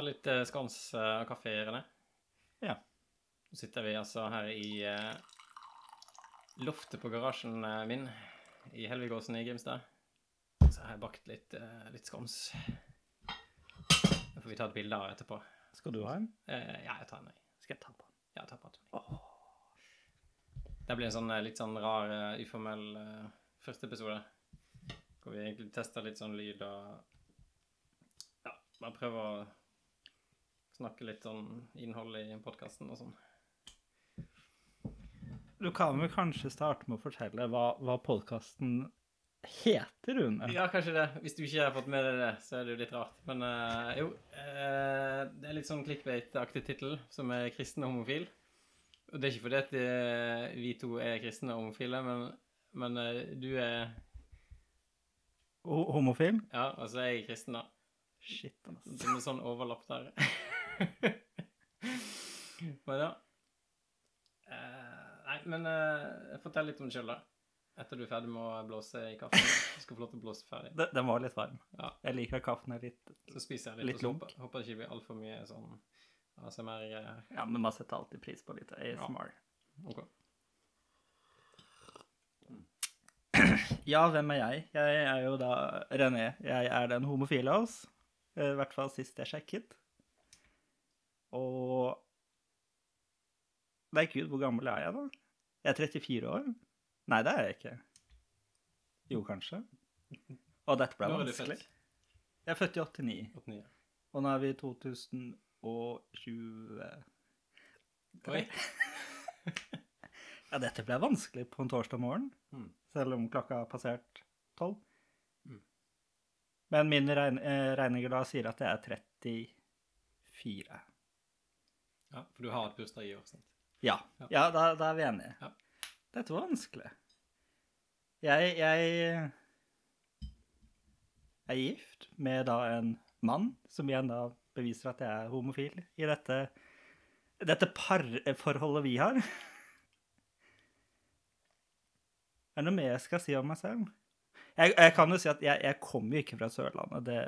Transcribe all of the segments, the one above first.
Ta litt uh, skans uh, kaffe, René. Ja. Nå sitter vi altså her i uh, loftet på garasjen min i Helvigåsen i Grimstad. Så har jeg bakt litt, litt skams. Det får vi ta et bilde av etterpå. Skal du ha en? Ja, jeg tar en, jeg. Skal jeg ta på den? Ja, ta på den. Det blir en sånn litt sånn rar, uformell uh, første episode. Hvor vi egentlig tester litt sånn lyd og Ja, bare prøver å snakke litt sånn innhold i podkasten og sånn. Du kan vel kanskje starte med å fortelle hva, hva podkasten heter, Rune? Ja, kanskje det. Hvis du ikke har fått med deg det, så er det jo litt rart. Men uh, jo, uh, det er litt sånn clickbait-aktig tittel, som er kristen og homofil. Og det er ikke fordi at eh, vi to er kristne og homofile, men, men uh, du er Homofil? Ja, og så er jeg kristen, da. Shit, ass. Det er sånn overlapp der. men ja. Eh, nei, men eh, fortell litt om deg sjøl, da. Etter du er ferdig med å blåse i kaffen. Du skal få lov til å blåse ferdig. Den, den var litt varm. Ja. Jeg liker kaffen er litt Så spiser jeg litt, Litt og så lunk. håper, håper det ikke blir altfor mye sånn ASMR-greier. Ja, men man setter alltid pris på litt ASMR. Ok. Ja, hvem er jeg? Jeg er jo da René. Jeg er den homofile av oss. Eh, I hvert fall sist jeg sjekket. Og Nei, gud, hvor gammel er jeg, da? Jeg er 34 år. Nei, det er jeg ikke. Jo, kanskje. Og dette ble vanskelig. Jeg er født i 89, 89. og nå er vi i 2020 Oi. Ja, dette ble vanskelig på en torsdag morgen, Mm. selv om klokka har passert tolv. Mm. Men min regn da sier at jeg er 34. Ja, for du har hatt bursdag i år, sant? Ja, Ja. da, da er vi enige. Ja. Dette var vanskelig. Jeg, jeg er gift med da en mann, som igjen da beviser at jeg er homofil i dette, dette parforholdet vi har. Er det noe mer jeg skal si om meg selv? Jeg, jeg kan jo si at jeg, jeg kommer jo ikke fra Sørlandet. Det,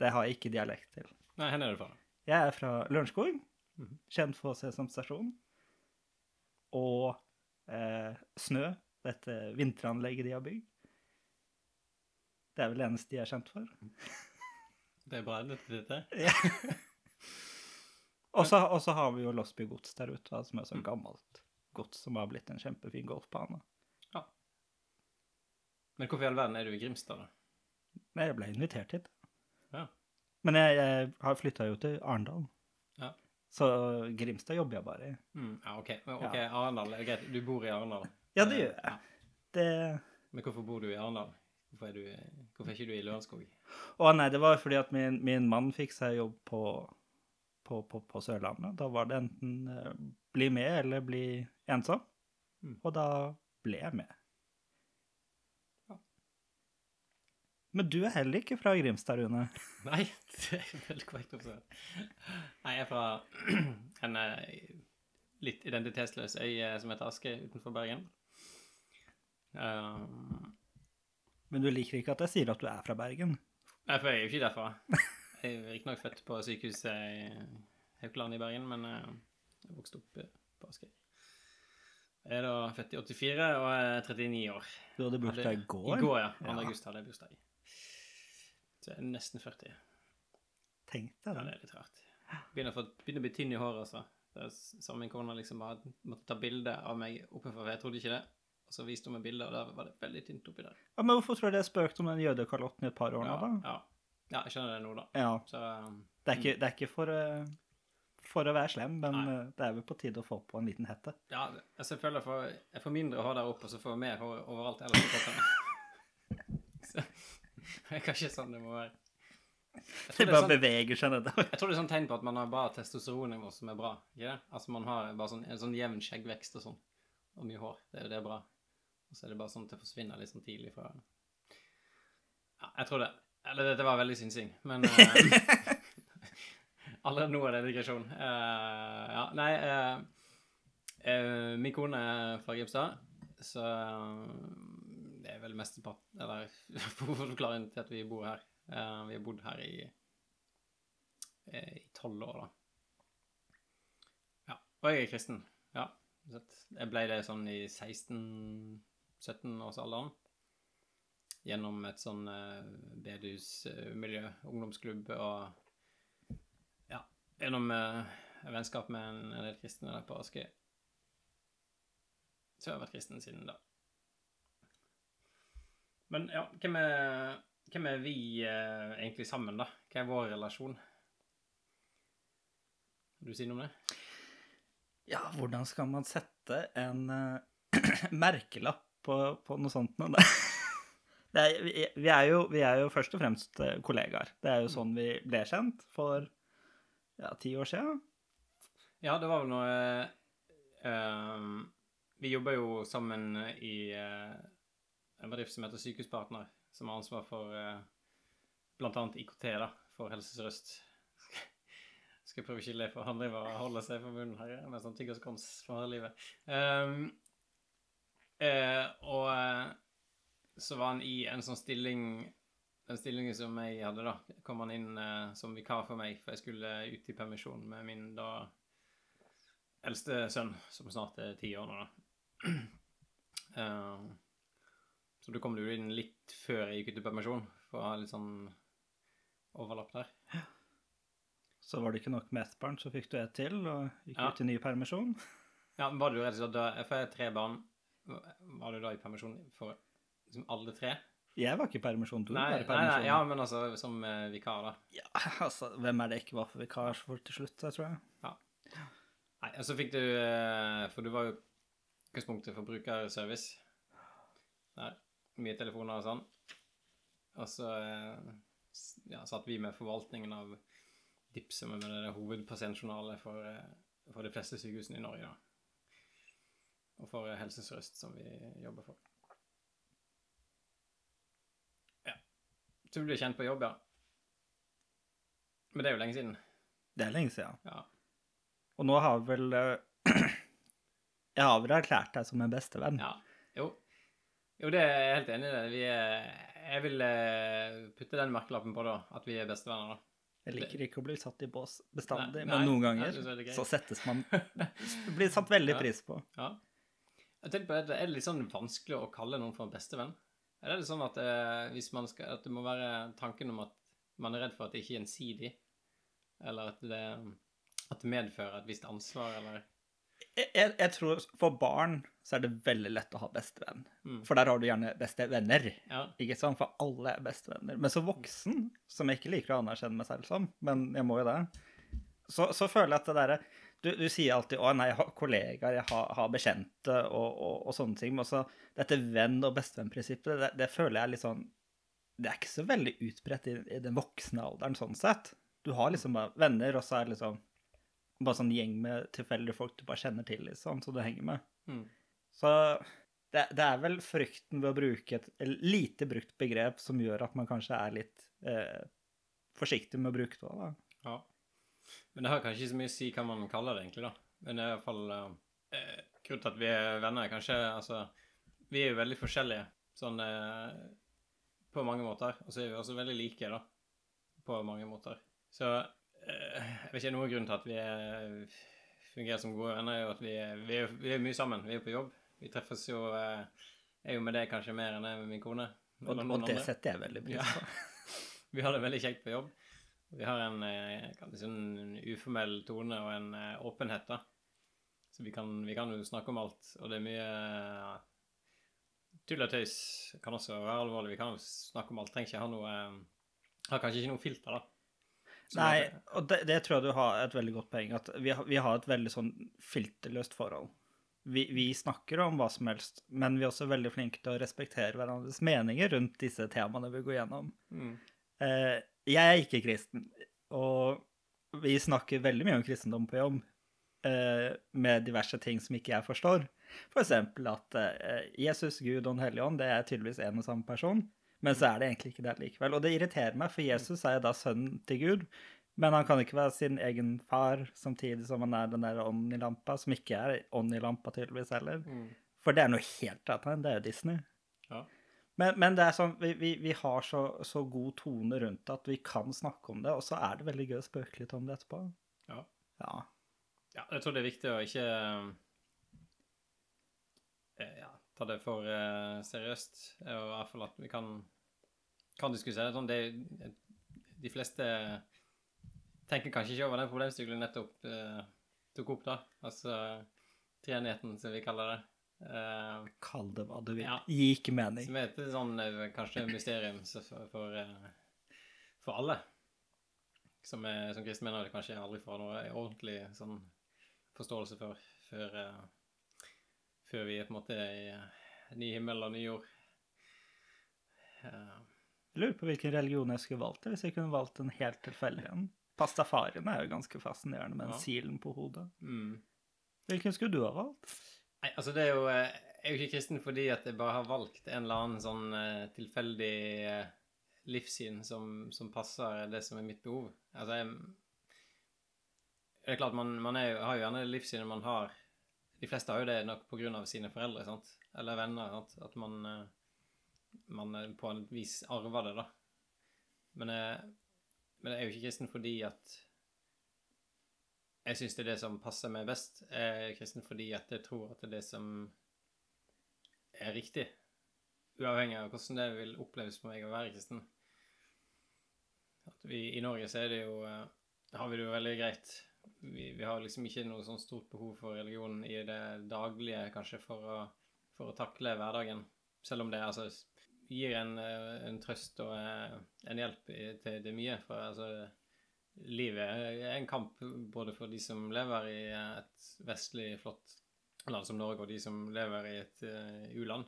det har jeg ikke dialekt til. Nei, hvor er du fra? Jeg er fra Lørenskog. Kjent for Sesam stasjon. Og eh, Snø, dette vinteranlegget de har bygd. Det er vel det eneste de er kjent for. Det er bra, dette. dette. Og så og så har vi jo Losby gods der ute, som er så gammelt gods som har blitt en kjempefin golfbane. Ja. Men hvorfor i all verden er du i Grimstad, da? Nei, jeg ble invitert hit. Ja. Men jeg, jeg har flytta jo til Arendal. Så Grimstad jobber jeg bare i. Mm, ja, OK. Men, ja. Arendal, er greit. Du bor i Arendal? Ja, det gjør jeg. ja. Det Men hvorfor bor du i Arendal? Hvorfor er, du, hvorfor er ikke du i Lørenskog? Å nei, det var fordi at min, min mann fikk seg jobb på, på, på, på Sørlandet. Da var det enten eh, bli med eller bli ensom. Mm. Og da ble jeg med. Men du er heller ikke fra Grimstad, Rune. Nei, det er veldig korrekt observert. Nei, jeg er fra en eh, litt identitetsløs øy eh, som heter Aske utenfor Bergen. Um, Men du liker ikke at jeg sier at du er fra Bergen. Nei, for jeg er jo ikke derfra. Jeg er riktignok født på sykehuset i Haukeland i Bergen, men jeg vokste opp på Askøy. Jeg er da født i 84 og er 39 år. Du hadde bursdag i går. I går, ja. 2. Ja. august hadde jeg bursdag. Så jeg er nesten 40. Tenk Ja, deg det det. er litt rart. Begynner, å få, begynner å bli tynn i håret, altså. Det er som min kone liksom bare måtte ta bilde av meg oppe for jeg trodde ikke det. Og så viste hun meg bildet, og der var det veldig tynt oppi der. Ja, men hvorfor tror du er spøkte om den jødekalotten i et par år nå, da? ja. ja, jeg skjønner det nå, da. Ja. Så um, Det er ikke, det er ikke for, uh, for å være slem, men Nei. eh, det er vel på tide å få på en liten hette. Ja, altså, jeg føler jeg får, jeg får mindre hår der oppe, og så får jeg mer hår overalt ellers på kroppen. Så jeg er kanskje sånn det må være. Jeg Det tror det, er bare sånn, beveger seg nedover. jeg tror det er sånn tegn på at man har bare testosteronnivå som er bra. ikke det? Altså man har bare sånn, en sånn jevn skjeggvekst og sånn, og mye hår. Det, det er bra. Og så er det bare sånn at det forsvinner litt sånn tidlig fra Ja, jeg tror det. Eller dette var veldig synsing, men uh, Allerede nå er det digresjon. Uh, ja, nei uh, eh, Min kone er fra Grimstad, så eh, det er vel mesteparten Eller hovedforklaringen til at vi bor her. Uh, vi har bodd her i eh, i tolv år, da. Ja. Og jeg er kristen. Ja. Jeg ble det sånn i 16-17-årsalderen. Gjennom et sånn uh, bedehusmiljø, ungdomsklubb og Ja, gjennom uh, vennskap med en del kristne der på Askøy. Så jeg har vært kristen siden da. Men ja, hvem er, hvem er vi eh, egentlig sammen, da? Hva er vår relasjon? Vil du si noe om det? Ja, hvordan skal man sette en uh, merkelapp på, på noe sånt nå? Det er, vi, vi, er jo, vi er jo først og fremst eh, kollegaer. Det er jo sånn vi ble kjent for ja, ti år siden. Ja, det var vel noe uh, Vi jobber jo sammen i eh, en bedrift som heter Sykehuspartner, som har ansvar for eh, bl.a. IKT da, for Helse Sør-Øst. Skal prøve ikke å le, for han driver og holder seg for munnen her med sånn tyggerskons for hele livet. Um, eh, og eh, så var han i en sånn stilling Den stillingen som jeg hadde, da, kom han inn eh, som vikar for meg, for jeg skulle ut i permisjon med min da eldste sønn, som snart er ti år nå, da. Eh, så du kom du inn litt før jeg gikk ut i permisjon, for å ha litt sånn overlapp der. Så var det ikke nok med ett barn, så fikk du ett til, og gikk Ja. ut i ny permisjon. Ja, men var du og slett da For jeg har tre barn. Var du da i permisjon for liksom alle tre? Jeg var ikke i permisjon, du Nei, var i permisjon. nei, ja, men altså som eh, vikar, da. Ja, altså, hvem er det ikke var for vikar for til slutt, jeg tror jeg. Nei, og så fikk du eh, For du var jo utgangspunktet for brukerservice. Der. Mye telefoner og sånn. Og så eh, ja, satt vi med forvaltningen av DIPS, som er det hovedpasientjournalet for, eh, for de fleste sykehusene i Norge, da. Og for eh, Helse Sør-Øst, som vi jobber for. Ja. Så du ble kjent på jobb, ja. Men det er jo lenge siden. Det er lenge siden. Ja. Og nå har vel Jeg har vel erklært deg som en bestevenn. Ja, jo. Det er jeg helt enig i. det. Vi er, jeg vil eh, putte den merkelappen på, da. At vi er bestevenner, da. Jeg liker ikke å bli satt i bås bestandig, Nei, men nei, noen ganger nei, så settes man Blir satt veldig Ja. pris på. Ja. Jeg tenker på, Er det litt sånn vanskelig å kalle noen for en bestevenn? Er det litt sånn at, eh, skal, at det må være tanken om at man er redd for at det ikke er gjensidig? Eller at det, at det medfører et visst ansvar, eller jeg, jeg tror for barn så er det veldig lett å ha bestevenn. Mm. For der har du gjerne bestevenner. Ja. Ikke sant? For alle er bestevenner. Men som voksen, som jeg ikke liker å anerkjenne meg selv som, men jeg må jo det, så, så føler jeg at det derre du, du sier alltid 'Å, nei, jeg har kollegaer, jeg har, har bekjente', og, og, og sånne ting. Men også dette venn- og bestevennprinsippet, det, det føler jeg er litt sånn Det er ikke så veldig utbredt i, i den voksne alderen, sånn sett. Du har liksom bare venner, og så er det liksom bare sånn gjeng med tilfeldige folk du bare kjenner til, liksom, så du henger med. Mm. Så det, det er vel frykten ved å bruke et lite brukt begrep som gjør at man kanskje er litt eh, forsiktig med å bruke det. Da. Ja. Men det har kanskje ikke så mye å si hva man kaller det, egentlig, da. Men det er i hvert fall eh, Grunnen til at vi er venner, er kanskje Altså, vi er jo veldig forskjellige sånn eh, på mange måter. Og så er vi også veldig like, da. På mange måter. Så eh, jeg vet ikke, noen grunn til at vi er, fungerer som gode venner, er jo at vi er, vi er, vi er mye sammen. Vi er på jobb. Vi treffes jo eh, Jeg er jo med deg kanskje mer enn jeg er med min kone. Og, og det setter jeg veldig pris Ja. på. Vi har det veldig kjekt på jobb. Vi har en, eh, si, en uformell tone og en eh, åpenhet, da. Så vi kan, vi kan jo snakke om alt, og det er mye tull og tøys. Kan også være alvorlig. Vi kan jo snakke om alt. Trenger ikke ha noe Har kanskje ikke noe filter, da. Nei, og det, det tror jeg du har et veldig godt poeng. At vi, har- vi har et veldig sånn filterløst forhold. Vi, vi snakker om hva som helst, men vi er også veldig flinke til å respektere hverandres meninger rundt disse temaene vi går gjennom. Mm. Eh, jeg er ikke kristen, og vi snakker veldig mye om kristendom på jobb, eh, med diverse ting som ikke jeg forstår. For eksempel at eh, Jesus, Gud og Den hellige ånd, det er tydeligvis en og samme person, men så er det egentlig ikke det likevel. Og det irriterer meg, for Jesus er da sønnen til Gud, men han kan ikke være sin egen far, samtidig som han er den der ånden i lampa, som ikke er ånden i lampa tydeligvis heller. Mm. For det er noe helt annet, det er jo Disney. Ja. Men, men det er sånn, vi, vi, vi har så, så god tone rundt det at vi kan snakke om det, og så er det veldig gøy å spøke litt om det etterpå. Ja. Ja. Ja, jeg tror det er viktig å ikke eh, ja, ta det for uh, seriøst. Og i hvert fall at vi kan, kan diskutere det. Sånn, det. De fleste tenker kanskje ikke over den problemstillingen nettopp uh, tok opp, da. Altså treenigheten, som vi kaller det. Uh, Kall det hva du vil. Ja. Gi ikke mening. som er et sånn eh, kanskje mysterium for, for, uh, for alle. Som, er, som kristne mener det kanskje aldri får noe ordentlig sånn forståelse for før, uh, før vi er på en måte i ny himmel og ny jord. Jeg lurer på hvilken religion jeg skulle valgt, hvis jeg kunne valgt en helt tilfeldig en. Pastafarien er jo ganske fascinerende med den Ja. silen på hodet. mm. Hvilken skulle du ha valgt? Nei, altså det er jo eh, Jeg er jo ikke kristen fordi at jeg bare har valgt en eller annen sånn eh, tilfeldig eh, livssyn som, som passer det som er mitt behov. Altså jeg Det er klart, man, man er jo, har jo gjerne det livssynet man har De fleste har jo det nok av sine foreldre, sant? Eller venner. Sant? At man, man på en vis arver det, da. Men, eh, men jeg er jo ikke kristen fordi at jeg syns det er det som passer meg best. Jeg er kristen fordi at jeg tror at det er det som er riktig. Uavhengig av hvordan det vil oppleves for meg å være kristen. Vi, I Norge så er det jo eh, har vi det jo veldig greit. Vi, vi har liksom ikke noe sånn stort behov for religion i det daglige, kanskje, for å, for å takle hverdagen. Selv om det er altså gir en, eh, en trøst og eh, en hjelp til det mye. For altså livet er en kamp både for de som lever i et vestlig, flott land som Norge, og de som lever i et uh, u-land.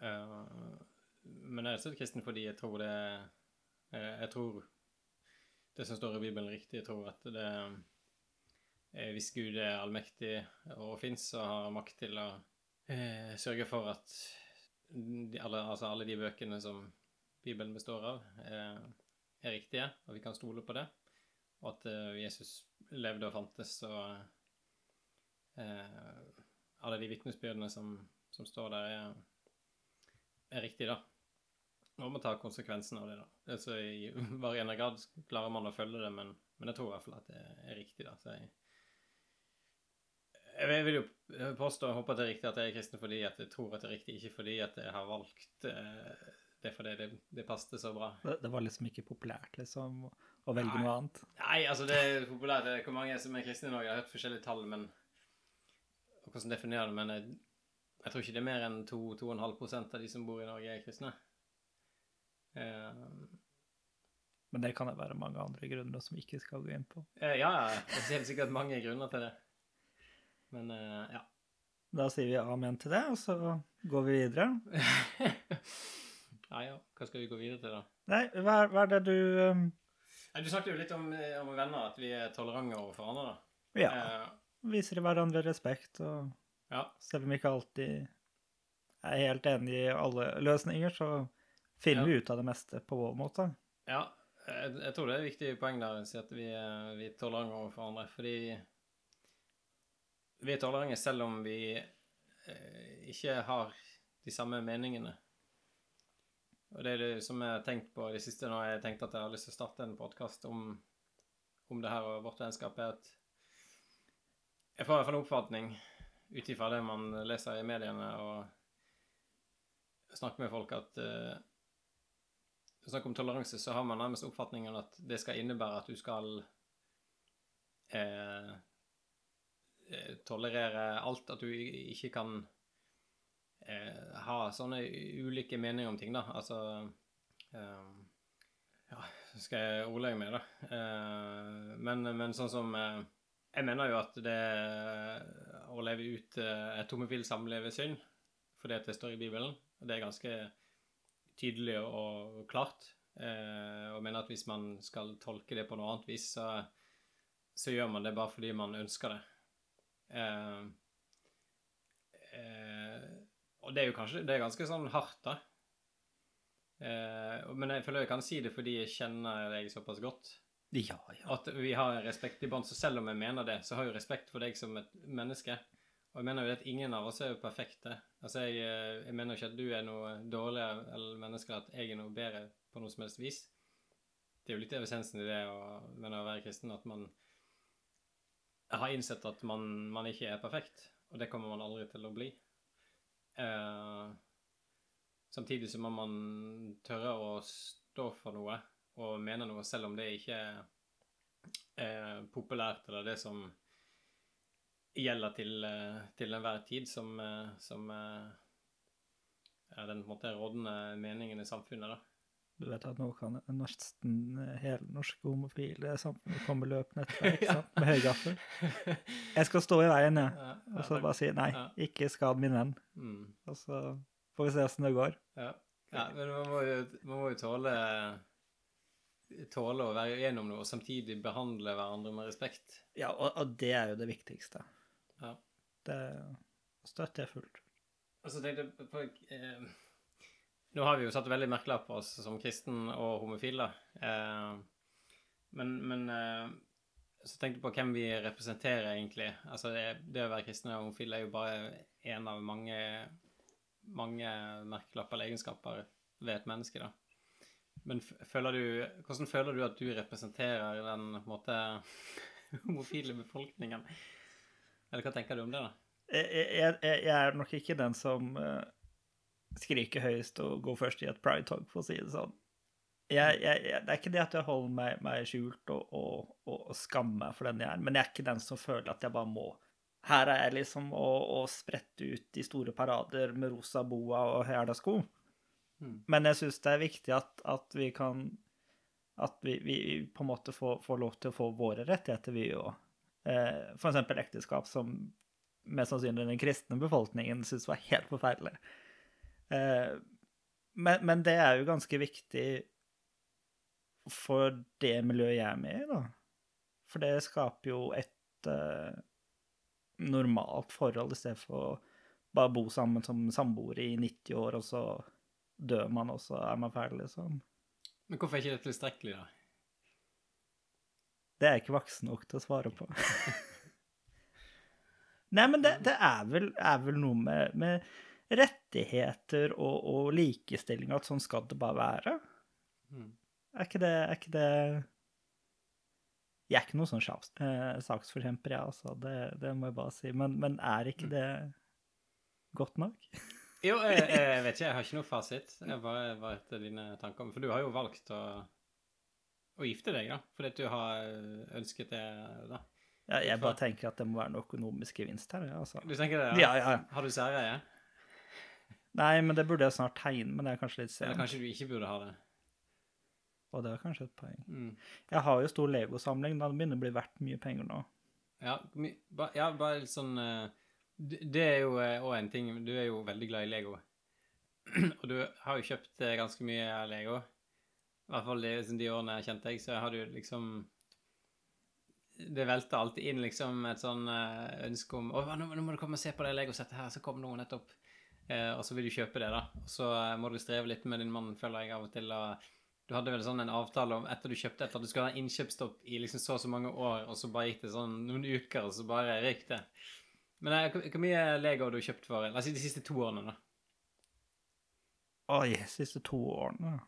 Uh, men jeg er også kristen fordi jeg tror det Jeg tror det som står i Bibelen, riktig. Jeg tror at det Hvis Gud er allmektig og fins og har makt til å uh, sørge for at de, alle, altså alle de bøkene som Bibelen består av, eh, er riktige, og vi kan stole på det. Og at eh, Jesus levde og fantes, og eh, alle de vitnesbyrdene som, som står der, er, er riktige, da. Og man tar konsekvensen av det, da. Altså, I varierende grad klarer man å følge det, men, men jeg tror i hvert fall at det er riktig, da. Så jeg, jeg vil jo påstå, og håpe at det er riktig, at jeg er kristen fordi at jeg tror at det er riktig, ikke fordi at jeg har valgt eh, det fordi det, det passet så bra. Det, det var liksom ikke populært, liksom, å velge Nei. noe annet. Nei, altså det er populært. Det er Hvor mange som er kristne i Norge? Jeg har hørt forskjellige tall, men og hvordan definerer det, men jeg, jeg tror ikke det er mer enn 2-2,5% av de som bor i Norge, er kristne. Um, Men det kan det være mange andre grunner som vi ikke skal gå inn på. eh, ja, ja, det er helt sikkert mange grunner til det. Men eh, ja. Da sier vi amen til det, og så går vi videre. ja, ja. Hva skal vi gå videre til, da? Nei, hva, hva er det du um, Nei, Du snakket jo litt om, eh, om venner, at vi er tolerante overfor hverandre, da. Ja, Eh, viser hverandre respekt, og ja. selv om vi ikke alltid er helt enig i alle løsninger, så finner Ja. vi ut av det meste på vår måte. Ja, jeg, jeg tror det er et viktig poeng der, å si at vi, vi er tolerante overfor hverandre. Fordi vi er tolerante selv om vi eh, ikke har de samme meningene. Og det er det som jeg har tenkt på det siste når jeg tenkte at jeg har lyst til å starte en podkast om, om det her og vårt vennskap, er at jeg får i hvert fall en oppfatning ut ifra det man leser i mediene og snakker med folk, at eh, snakk om toleranse, så har man nærmest oppfatningen at det skal innebære at du skal eh, tolerere alt, at du ikke kan eh, ha sånne ulike meninger om ting, da. Altså eh, Ja, så skal jeg ordlegge meg, da. Eh, men, men sånn som eh, Jeg mener jo at det å leve ut eh, et homofil samliv er synd, fordi at det står i Bibelen. Og det er ganske tydelig og klart. Eh, og mener at hvis man skal tolke det på noe annet vis, så, så gjør man det bare fordi man ønsker det. Eh, eh, og det er jo kanskje Det er ganske sånn hardt, da. Eh, men jeg føler jeg kan si det fordi jeg kjenner deg såpass godt. Ja, ja. At vi har en respekt i bånd. Så selv om jeg mener det, så har jeg jo respekt for deg som et menneske. Og jeg mener jo at ingen av oss er jo perfekte. Altså, jeg, eh, jeg mener ikke at du er noe dårligere eller menneske, at jeg er noe bedre på noe som helst vis. Det er jo litt av essensen i det å, mener, å være kristen, at man har innsett at man, man, ikke er perfekt, og det kommer man aldri til å bli. Eh, samtidig så må man tørre å stå for noe og mene noe, selv om det ikke er populært eller det som gjelder til, eh, til enhver tid, som, eh, som eh, er den på en måte rådende meningen i samfunnet. da. Du vet at nå kan nesten hele norske homofile samfunnet komme løpende etter deg, sant? Med høygaffel. Jeg skal stå i veien, jeg. Ja. og så bare si nei, ikke skad min venn. Mm. Og så får vi se åssen det går. Ja. ja, men man må jo, man må jo tåle tåle å være gjennom noe og samtidig behandle hverandre med respekt. Ja, og, og det er jo det viktigste. Ja. Det støtter jeg fullt. Og så tenkte jeg på eh, Nå har vi jo satt veldig merkelapp på oss som kristen og homofile. Eh, men, men eh, så tenkte jeg på hvem vi representerer, egentlig. Altså, det, det å være kristen og homofil er jo bare én av mange, mange merkelapper eller egenskaper ved et menneske, da. Men føler du, hvordan føler du at du representerer den måte homofile befolkningen? Eller hva tenker du om det, da? Jeg, jeg, jeg er nok ikke den som uh, skriker høyest og gå først i et pride-tog, for å si det sånn. Jeg, det er ikke det at jeg holder meg, meg skjult og, og, og, og skammer meg for den jeg er, men jeg er ikke den som føler at jeg bare må. Her er jeg liksom å, sprette ut i store parader med rosa boa og hæla sko. Mm. Men jeg syns det er viktig at, at vi kan At vi, vi, på en måte får, får, lov til å få våre rettigheter, vi òg. Eh, F.eks. ekteskap, som mest sannsynlig den kristne befolkningen syntes var helt forferdelig. Eh, men, men, det er jo ganske viktig for det miljøet jeg er med i, da. For det skaper jo et uh, normalt forhold, i stedet for å bare bo sammen som samboere i 90 år, og så dør man, og så er man ferdig, liksom. Men hvorfor er ikke det tilstrekkelig, da? Det er jeg ikke voksen nok til å svare på. Nei, men det, det er, vel, er, vel, noe med, med rettigheter og, og, likestilling at sånn skal det bare være. Mm. Er ikke det Er ikke det Jeg er ikke noen sånn eh, saksforkjemper, jeg, altså. Det, det, må jeg bare si. Men, men er ikke mm. det godt nok? jo, jeg, jeg, vet ikke. Jeg har ikke noe fasit. Jeg bare, bare etter dine tanker. For du har jo valgt å å gifte deg, da? Fordi at du har eh, ønsket det, da? Ja, jeg bare tenker at det må være noe økonomisk gevinst her. Ja, altså. Du tenker det? Ja, ja. ja. Har du særeie? Nei, men det burde jeg snart tegne, men det er kanskje litt sent. Eller kanskje du ikke burde ha det? Og det er kanskje et poeng. Mm. Jeg har jo stor legosamling, da det begynner å bli verdt mye penger nå. Ja, ba, ja bare litt sånn uh, Det er jo òg uh, en ting Du er jo veldig glad i Lego. Og du har jo kjøpt uh, ganske mye Lego. I hvert fall de, de årene jeg kjente deg, så jeg du liksom Det velta alltid inn liksom et sånn ønske om nå, nå, må du komme og se på det legosettet her, så kom noen nettopp. Uh, og så vil du kjøpe det, da. Og så uh, må du streve litt med din mann, føler jeg av og til. og du hadde vel sånn en avtale om etter du kjøpte et, at du skulle ha innkjøpsstopp i liksom så og så mange år, og så bare gikk det sånn noen uker, og så bare røyk det. Men hvor mye Lego har du kjøpt for? La oss si de siste to årene, da. Oi, siste to årene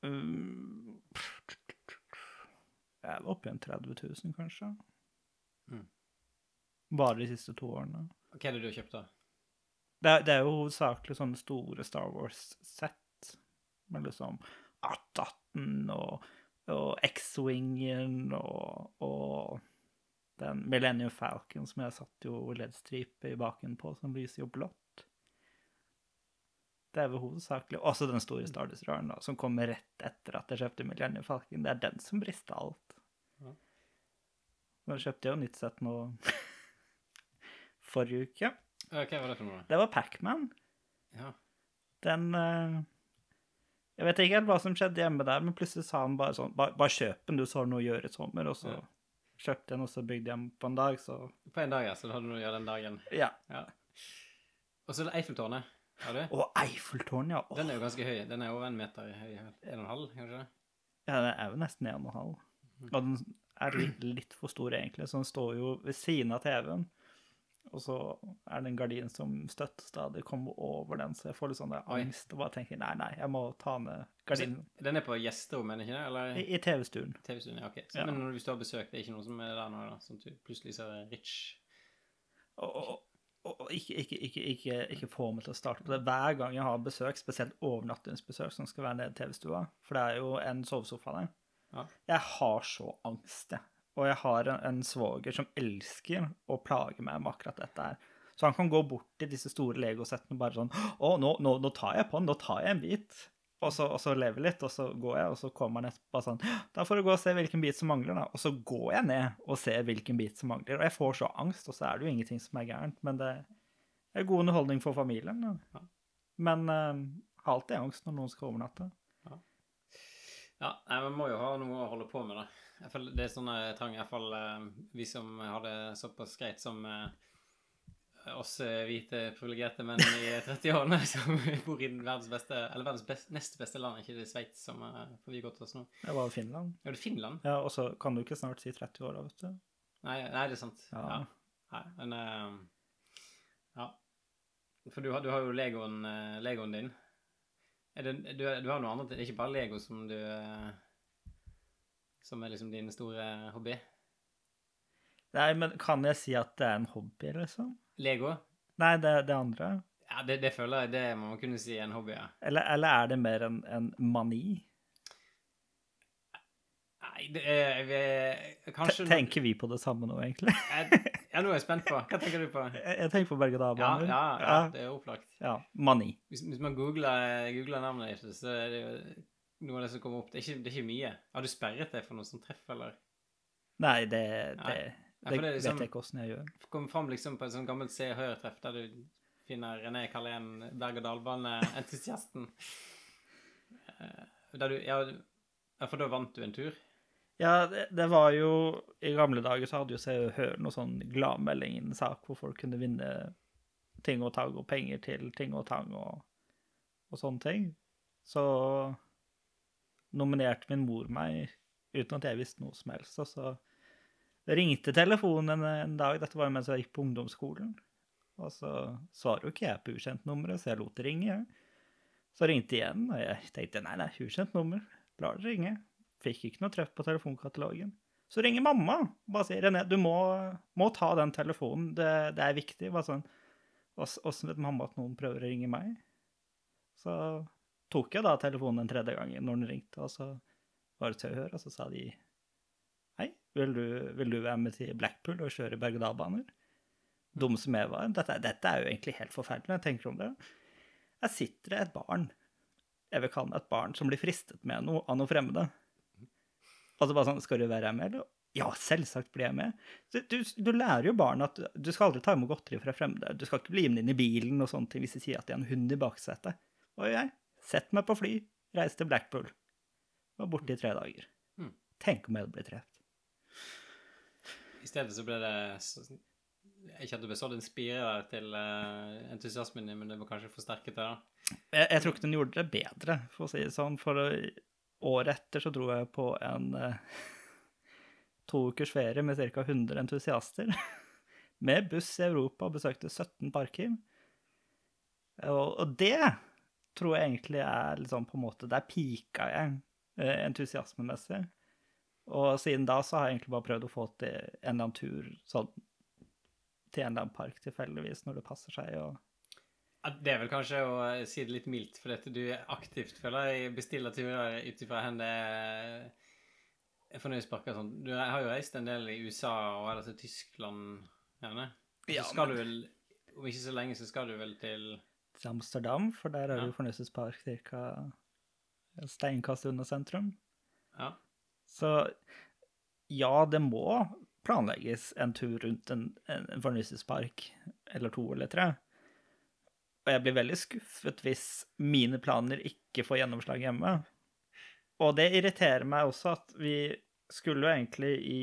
Um, jeg er oppe igjen 30 000, kanskje. Mm. Bare de siste to årene. Hva er det du har kjøpt, da? Det, det er jo hovedsakelig sånne store Star Wars-sett. Med liksom 18 og, og X-Wingen og, og, den Millennium Falcon som jeg satt jo LED-stripe i baken på, som lyser jo blått. Det er vel hovedsakelig Også den store Star Destroyeren, som kommer rett etter at jeg kjøpte Millennium Falcon. Det er den som brister alt. Ja. Nå kjøpte jeg jo nytt sett nå forrige uke. Hva var det for noe? Det var Pacman. Ja. Den uh, Jeg vet ikke helt hva som skjedde hjemme der, men plutselig sa han bare sånn Bare, bare kjøp den, du så har noe å gjøre i sommer. Og så ja. kjøpte jeg den, og så bygde jeg den på en dag, så På en dag, ja. Så da hadde du noe å gjøre den dagen? Ja. ja. Og så er det Eiffeltårnet. Har det. Å, Eiffeltårnet, ja. Den er jo ganske høy. Den er over en meter høy. En og en halv, kanskje? Ja, den er jo nesten en og en halv. Mhm. Og den er litt for stor, egentlig, så den står jo ved siden av TV-en. Og så er det en gardin som støttestadig kommer over den, så jeg får litt sånn angst og bare tenker nei, nei, jeg må ta ned Så gardinen. Den er på gjesterommet, ikke det? Eller I, i TV-stuen. TV-stuen? Ja, ok. Så, Ja. Men når- du har besøk, det er ikke noe som er der nå, da? Sånn at du plutselig ser rich Og, og, og, og ikke, ikke, ikke, ikke, ikke få meg til å starte på det. Hver gang jeg har besøk, spesielt overnattingsbesøk, som skal være nede i TV-stua, for det er jo en sovesofa der, Ja. jeg har så angst, jeg. Og jeg har en, en svoger som elsker å plage meg med akkurat dette her. Så han kan gå bort til disse store legosettene og bare sånn Å, nå, nå, nå tar jeg på den, nå tar jeg en bit. Og så, og så lever litt, og så går jeg, og så kommer han etterpå sånn Da får du gå og se hvilken bit som mangler, da. Og så går jeg ned og ser hvilken bit som mangler. Og jeg får så angst, og så er det jo ingenting som er gærent. Men det er god underholdning for familien. Ja. Men uh, har alltid angst når noen skal overnatte. Ja, nei, man må jo ha noe å holde på med, da. Jeg føler det er sånn jeg trenger i hvert fall eh, vi som har det såpass greit som eh, oss eh, hvite privilegerte menn i 30-årene som bor i verdens beste, eller verdens best, nest beste land, ikke det Sveits som er forbigått oss nå. Det var Finland. Ja, det Finland? Ja, og så kan du ikke snart si 30 år, da, vet du. Nei, nei, det er sant. Ja. Ja. Nei, men Ja. For du har, du har jo Legoen, Legoen din. Det, du, du har noe annet? Det er ikke bare Lego som du Som er liksom din store hobby? Nei, men kan jeg si at det er en hobby, liksom? Lego? Nei, det, det andre. Ja, det, det føler jeg det må man kunne si er en hobby, ja. Eller, eller er det mer en, en mani? Nei, det er vi, Kanskje tenker vi på det samme nå, egentlig? Ja, nå er jeg spent på. Hva tenker du på? Jeg, jeg tenker på Ja, berg-og-dal-baner. ja, ja, det er opplagt. ja. Mani. Hvis, hvis man googler, googler navnet ditt, så er det jo noe av det som kommer opp. Det er ikke, det er ikke mye. Har du sperret deg for noe som treff, eller? Nei, det, det, Nei. det, det liksom- vet jeg ikke åssen jeg gjør. Kom fram liksom på et sånt gammelt Se og Hør-treff der du finner René Kalén, berg-og-dal-bane-entusiasten. Eh, Der du ja, for da vant du en tur? Ja, det, det var jo I gamle dager så hadde jo Se og Hør noe sånn gladmelding i en sak hvor folk kunne vinne ting og tang og penger til ting og tang og, og sånne ting. Så nominerte min mor meg uten at jeg visste noe som helst. Og så ringte telefonen en, dag, dette var jo mens jeg gikk på ungdomsskolen. Og så svarer jo ikke jeg på ukjent nummer, så jeg lot det ringe. Så ringte jeg igjen, og jeg tenkte nei, nei, ukjent nummer, lar det ringe. Fikk ikke noe treff på telefonkatalogen. Så ringer mamma og bare sier René, du må, må ta den telefonen, det, det er viktig. Bare sånn, Åssen vet mamma at noen prøver å ringe meg? Så tok jeg da telefonen den tredje gangen når den ringte, og så var det til å høre, og så sa de Hei, vil du, vil du være med til Blackpool og kjøre berg-og-dal-baner? Dum som jeg var. Dette, dette er jo egentlig helt forferdelig jeg tenker om det. Jeg sitter et barn, jeg vil kalle det et barn, som blir fristet med noe av noe fremmede. Og så bare sånn, skal du være med, eller? Ja, selvsagt blir jeg med. Du, du, lærer jo barn at du skal aldri ta imot godteri fra fremmede. Du skal ikke bli med inn i bilen og sånne ting hvis de sier at det er en hund i baksetet. Og jeg, sett meg på fly, reis til Blackpool. Var borte i tre dager. Mm. Tenk om jeg hadde blitt drept. I stedet så ble det så, Ikke at du ble en spire der til eh, entusiasmen din, men det var kanskje forsterket det, da. Jeg, jeg tror ikke den gjorde det bedre, for å si det sånn. For eh, året etter så dro jeg på en eh, to ukers ferie med ca. 100 entusiaster. Med buss i Europa og besøkte 17 parker. Og, og det tror jeg egentlig er liksom på en måte Der pika jeg eh, entusiasmemessig. Og siden da så har jeg egentlig bare prøvd å få til en eller annen tur sånn til en eller annen park tilfeldigvis, når det passer seg. og Det er vel kanskje å si det litt mildt, for dette du aktivt føler jeg bestiller turer ut ifra hvor det er fornøyelsesparker og sånn. Du har jo reist en del i USA og ellers i Tyskland, gjerne. Så skal du vel Om ikke så lenge, så skal du vel til til Amsterdam, for der er Ja. jo fornøyelsespark ca. steinkast unna sentrum. Ja. Så ja, det må planlegges en tur rundt en, en, en fornøyelsespark, eller to eller tre. Og jeg blir veldig skuffet hvis mine planer ikke får gjennomslag hjemme. Og det irriterer meg også at vi skulle jo egentlig i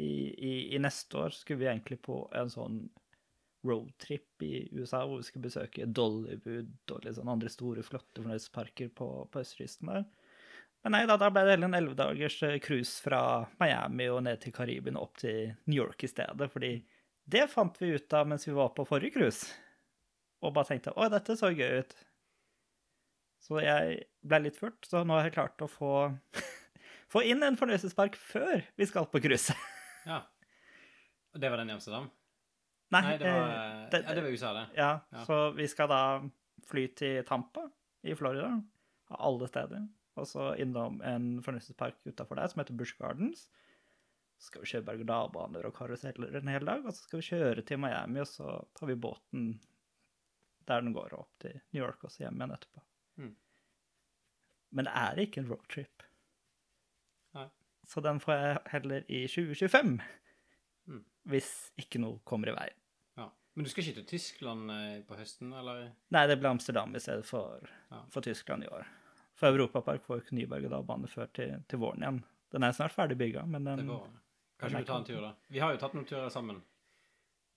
i, i, I neste år skulle vi egentlig på en sånn roadtrip i USA hvor vi skal besøke Dollywood og litt sånn andre store, flotte fornøyelsesparker på, på østkysten der. Men nei da, da ble det heller en elleve dagers eh, cruise fra Miami og ned til Karibien opp til New York i stedet, fordi Det fant vi ut av mens vi var på forrige cruise, og bare tenkte å, dette så gøy ut. Så jeg ble litt furt, så nå har jeg klart å få, få inn en fornøyelsespark før vi skal på cruise. Ja. Og det var den i Amsterdam? Nei, Nei, det var, eh, det- ja, det var USA, det. Ja, Ja. så vi skal da fly til Tampa i Florida, av alle steder, og så innom en fornøyelsespark utenfor der som heter Bush Gardens. Så skal vi kjøre berg-og-dal-baner og karuseller en hel dag, og så skal vi kjøre til Miami, og så tar vi båten der den går opp til New York og så hjem igjen etterpå. Mm. Men det er ikke en roadtrip. Nei. Så den får jeg heller i 2025, Mm. hvis ikke noe kommer i veien. Men du skal ikke til Tyskland eh, på høsten, eller? Nei, det blir Amsterdam i stedet for, Ja. for Tyskland i år. For Europapark får jo ikke ny berg-og-dal-bane før til, til våren igjen. Den er snart ferdig bygga, men Det den den Kanskje er vi tar en tur, da. Vi har jo tatt noen turer sammen.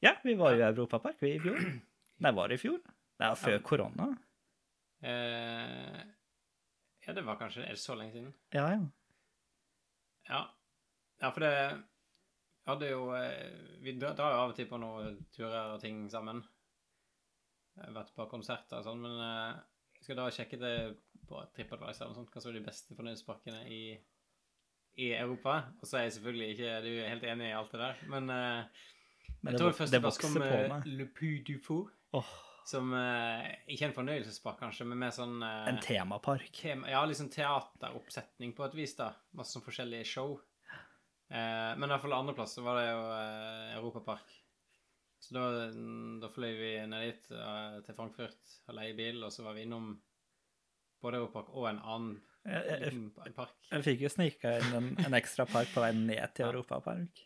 Ja, vi var jo i Europapark vi i fjor. Nei, var det i fjor? Nei, før Ja. korona. Eh, ja, det var kanskje Er det så lenge siden? Ja, ja. Ja. Ja, for det hadde jo eh, Vi drar jo av og til på noen turer og ting sammen. Jeg har vært på konserter og sånn, men vi jeg skal da sjekke det på TripAdvisor eller sånt, hva som er de beste fornøyelsesparkene i, i Europa. Og så er jeg selvfølgelig ikke du er helt enig i alt det der, men eh, Men jeg tror det vokser vokser kom eh. Le Puy du Fou, Oh. som eh, ikke er en fornøyelsespark, kanskje, men mer sånn eh, en temapark. tema, ja, liksom teateroppsetning på et vis, da. Masse sånn forskjellige show. Eh, men fall andreplass så var det jo eh, Europapark. Så da, da fløy vi ned dit eh, til Frankfurt og leie bil, og så var vi innom både Europapark og en annen Jeg, jeg, liten park. jeg fikk jo snika inn en, en ekstra park på vei ned til. Europapark.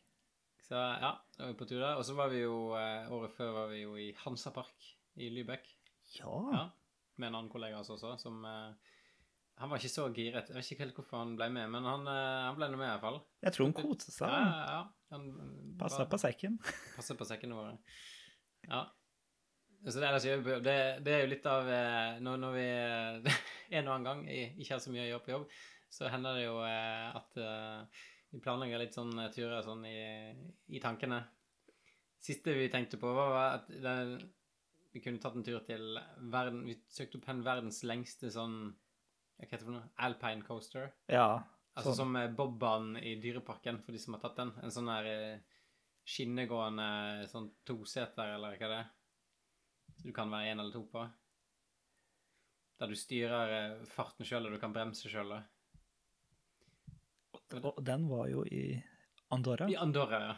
Så ja, da var vi på tur der. Og så var vi jo eh, året før var vi jo i Hansapark i Lübeck. Ja. Ja, med en annen kollega av oss også, som eh, Han var ikke så giret. Jeg vet ikke helt hvorfor han ble med, men han, eh, han ble nå med, i hvert fall. Jeg tror han koste seg. ja, ja. Han Passa var- på sekken. Passe på sekkene våre. Ja. Så det, på- det, det er jo litt av eh, Når, når vi eh, en og annen gang ikke har så mye å gjøre på jobb, så hender det jo eh, at eh, vi planlegger litt sånn eh, turer sånn i, i tankene. Siste vi tenkte på, var at det, vi kunne tatt en tur til verden Vi søkte opp en verdens lengste sånn Hva heter det for noe? Alpine coaster. Ja. Altså Sånn. som eh, Bobbanen i Dyreparken, for de som har tatt den. En sånn der eh, skinnegående sånn toseter, eller hva det er. Du kan være én eller to på. Der du styrer eh, farten sjøl, og du kan bremse sjøl. Og den var jo i Andorra. I Andorra, ja.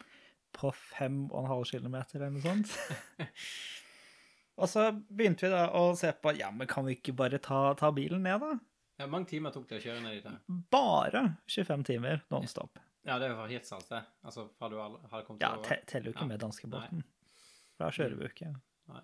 på fem og en halv kilometer eller noe sånt. og så begynte vi da å se på ja, men kan vi ikke bare ta, ta bilen ned, da? Ja. Mange timer tok det å kjøre ned dit. da. Bare 25 timer nonstop. Ja, det er jo fra Hirtshals, det. Altså fra du har kommet Ja, over. te teller jo ikke Ja. med danskebåten. Da kjører vi jo ikke. Nei.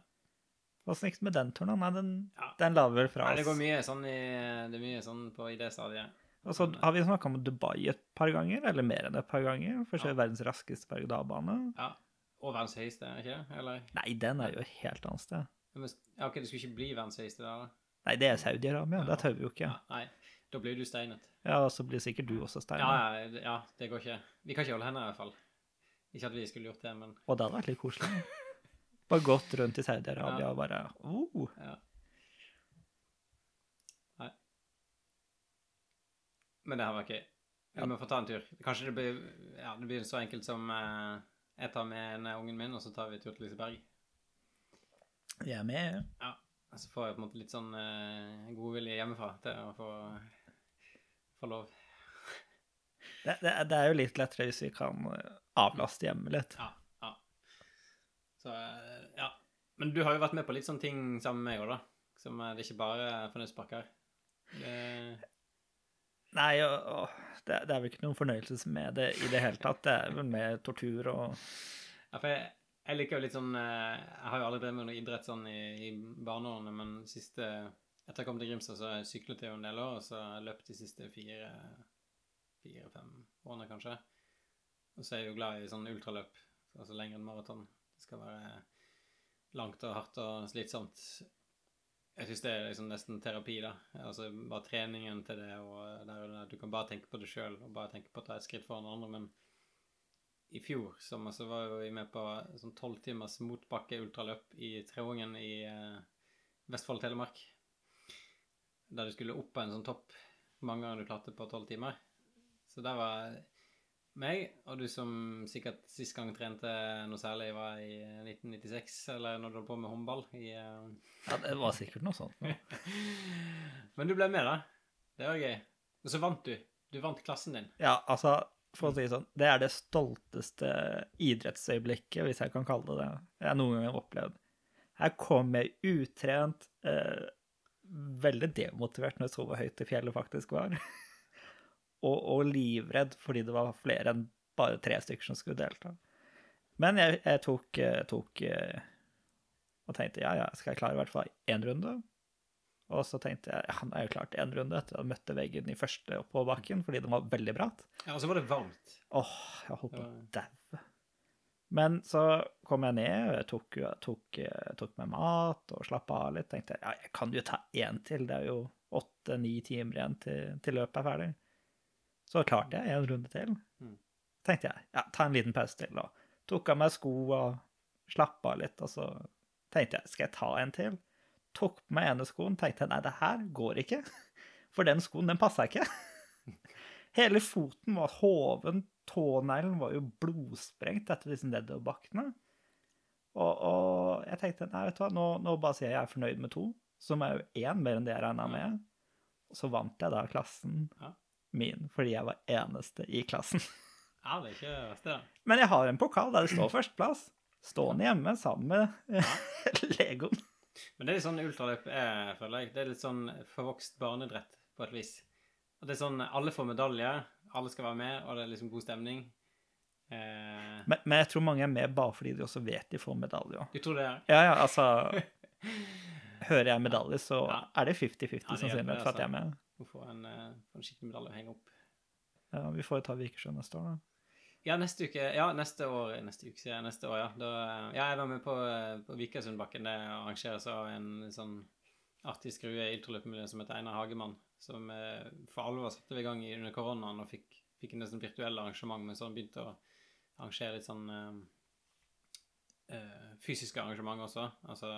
Åssen gikk det med den turen? Nei, den, Ja. den la vi vel fra oss. Nei, det går mye sånn i Det er mye sånn på i det stadiet. Og så har vi snakka om Dubai et par ganger, eller mer enn et par ganger. For å Ja. verdens raskeste berg-og-dal-bane. Ja. Og verdens høyeste, ikke det? Eller? Nei, den er jo et helt annet sted. Men- Ja, OK, det skulle ikke bli verdens høyeste der, da? Nei, det er Saudi-Arabia. Ja. Der tør vi jo ikke. Ja, nei. Da blir du steinet. Ja, og så blir sikkert du også steinet. ja, det- ja, det går ikke. Vi kan ikke holde henne i hvert fall. Ikke at vi skulle gjort det, men Og det hadde vært litt koselig. Bare gått rundt i Saudi-Arabia Ja. og bare oh. ja. Nei. Men det her var gøy. Vi må få ta en tur. Kanskje det blir, ja, det blir så enkelt som eh, jeg tar med en ungen min, og så tar vi tur til Liseberg. Jeg er med. Og så får jeg på en måte litt sånn eh, godvilje hjemmefra til å få, få lov. Det, det, det er jo litt lettere hvis vi kan eh, avlaste hjemme litt. Ja, ja. Så, eh, ja. Men du har jo vært med på litt sånne ting sammen med meg òg, da. Som det er ikke bare fornøyelsespakker. Det Nei, og det, det er vel ikke noen fornøyelse med det i det hele tatt. Det er vel med tortur og Ja, for jeg, jeg liker jo litt sånn eh, Jeg har jo aldri drevet med noe idrett sånn i, i barneårene, men siste Etter jeg kom til Grimstad, så har jeg syklet jo en del år, og så har jeg løpt de siste fire fire-fem årene, kanskje. Og så er jeg jo glad i sånn ultraløp, altså lengre enn maraton. Det skal være langt og hardt og slitsomt. Jeg syns det er liksom nesten terapi, da. Altså bare treningen til det, og der, der. Du kan bare tenke på det sjøl, og bare tenke på å ta et skritt foran andre, men i fjor sommer så var jo vi med på sånn tolv timers motbakke ultraløp i Treungen i eh, Vestfold Telemark. Der du skulle opp på en sånn topp mange ganger du klarte på tolv timer. Så der var meg, og du som sikkert sist gang trente noe særlig, var i 1996, eller når du holdt på med håndball i eh, Ja, det var sikkert noe sånt. Men du ble med, da. Det var gøy. Og så vant du. Du vant klassen din. Ja, altså, for å si sånn, det er det stolteste idrettsøyeblikket, hvis jeg kan kalle det det, jeg noen gang har opplevd. Her kom jeg utrent, eh, veldig demotivert når jeg så hvor høyt det fjellet faktisk var, og, og livredd fordi det var flere enn bare tre stykker som skulle delta. Men jeg, jeg tok, eh, tok eh, og tenkte ja, ja, skal jeg klare i hvert fall én runde? Og så tenkte jeg ja, han er jo klart én runde etter at jeg møtte veggen i første oppoverbakken fordi den var veldig bratt. Ja, og så var det varmt. Åh, jeg holdt på å daue. Men så kom jeg ned, og jeg tok, tok, tok med mat og slappa av litt. Tenkte jeg, ja, jeg kan jo ta én til, det er jo åtte-ni timer igjen til, til løpet er ferdig. Så klarte jeg en runde til. Mm. Tenkte jeg, ja, ta en liten pause til, og tok av meg sko og slappa av litt, og så tenkte jeg, skal jeg ta en til? Tok på meg ene skoen, tenkte jeg, nei, det her går ikke. For den skoen, den passa ikke. Hele foten var hoven, tåneglen var jo blodsprengt etter disse nedoverbakkene. Og, og jeg tenkte nei, vet du hva, nå, nå bare sier jeg jeg er fornøyd med to, som er jo én mer enn det jeg regna med. Og så vant jeg da klassen min, fordi jeg var eneste i klassen. Ja, det er ikke det. Men jeg har en pokal der det står førsteplass. Stående hjemme sammen med Legoen. Men det er litt sånn ultraløp er, føler jeg. Det er litt sånn forvokst barneidrett på et vis. Og det er sånn alle får medalje, alle skal være med, og det er liksom god stemning. Eh, Men, men jeg tror mange er med bare fordi de også vet de får medalje du tror det er Ja, ja, altså Hører jeg medalje, så Ja. er det 50-50 Ja, sannsynlighet for at jeg er med. å får en, eh, en skikkelig medalje å henge opp? Ja, vi får jo ta Vikersjø neste år, da. Ja, neste uke Ja, neste år Neste uke, sier jeg. Neste år, ja. Da, ja, jeg var med på, eh, på Vikersundbakken. Det arrangeres av en sånn artig skrue i ultraløpemiljøet som heter Einar Hagemann. Som eh, for alvor satte vi i gang under koronaen og fikk, fikk en nesten virtuell arrangement, men så han begynte å arrangere litt sånn eh, eh, fysiske arrangement også. Altså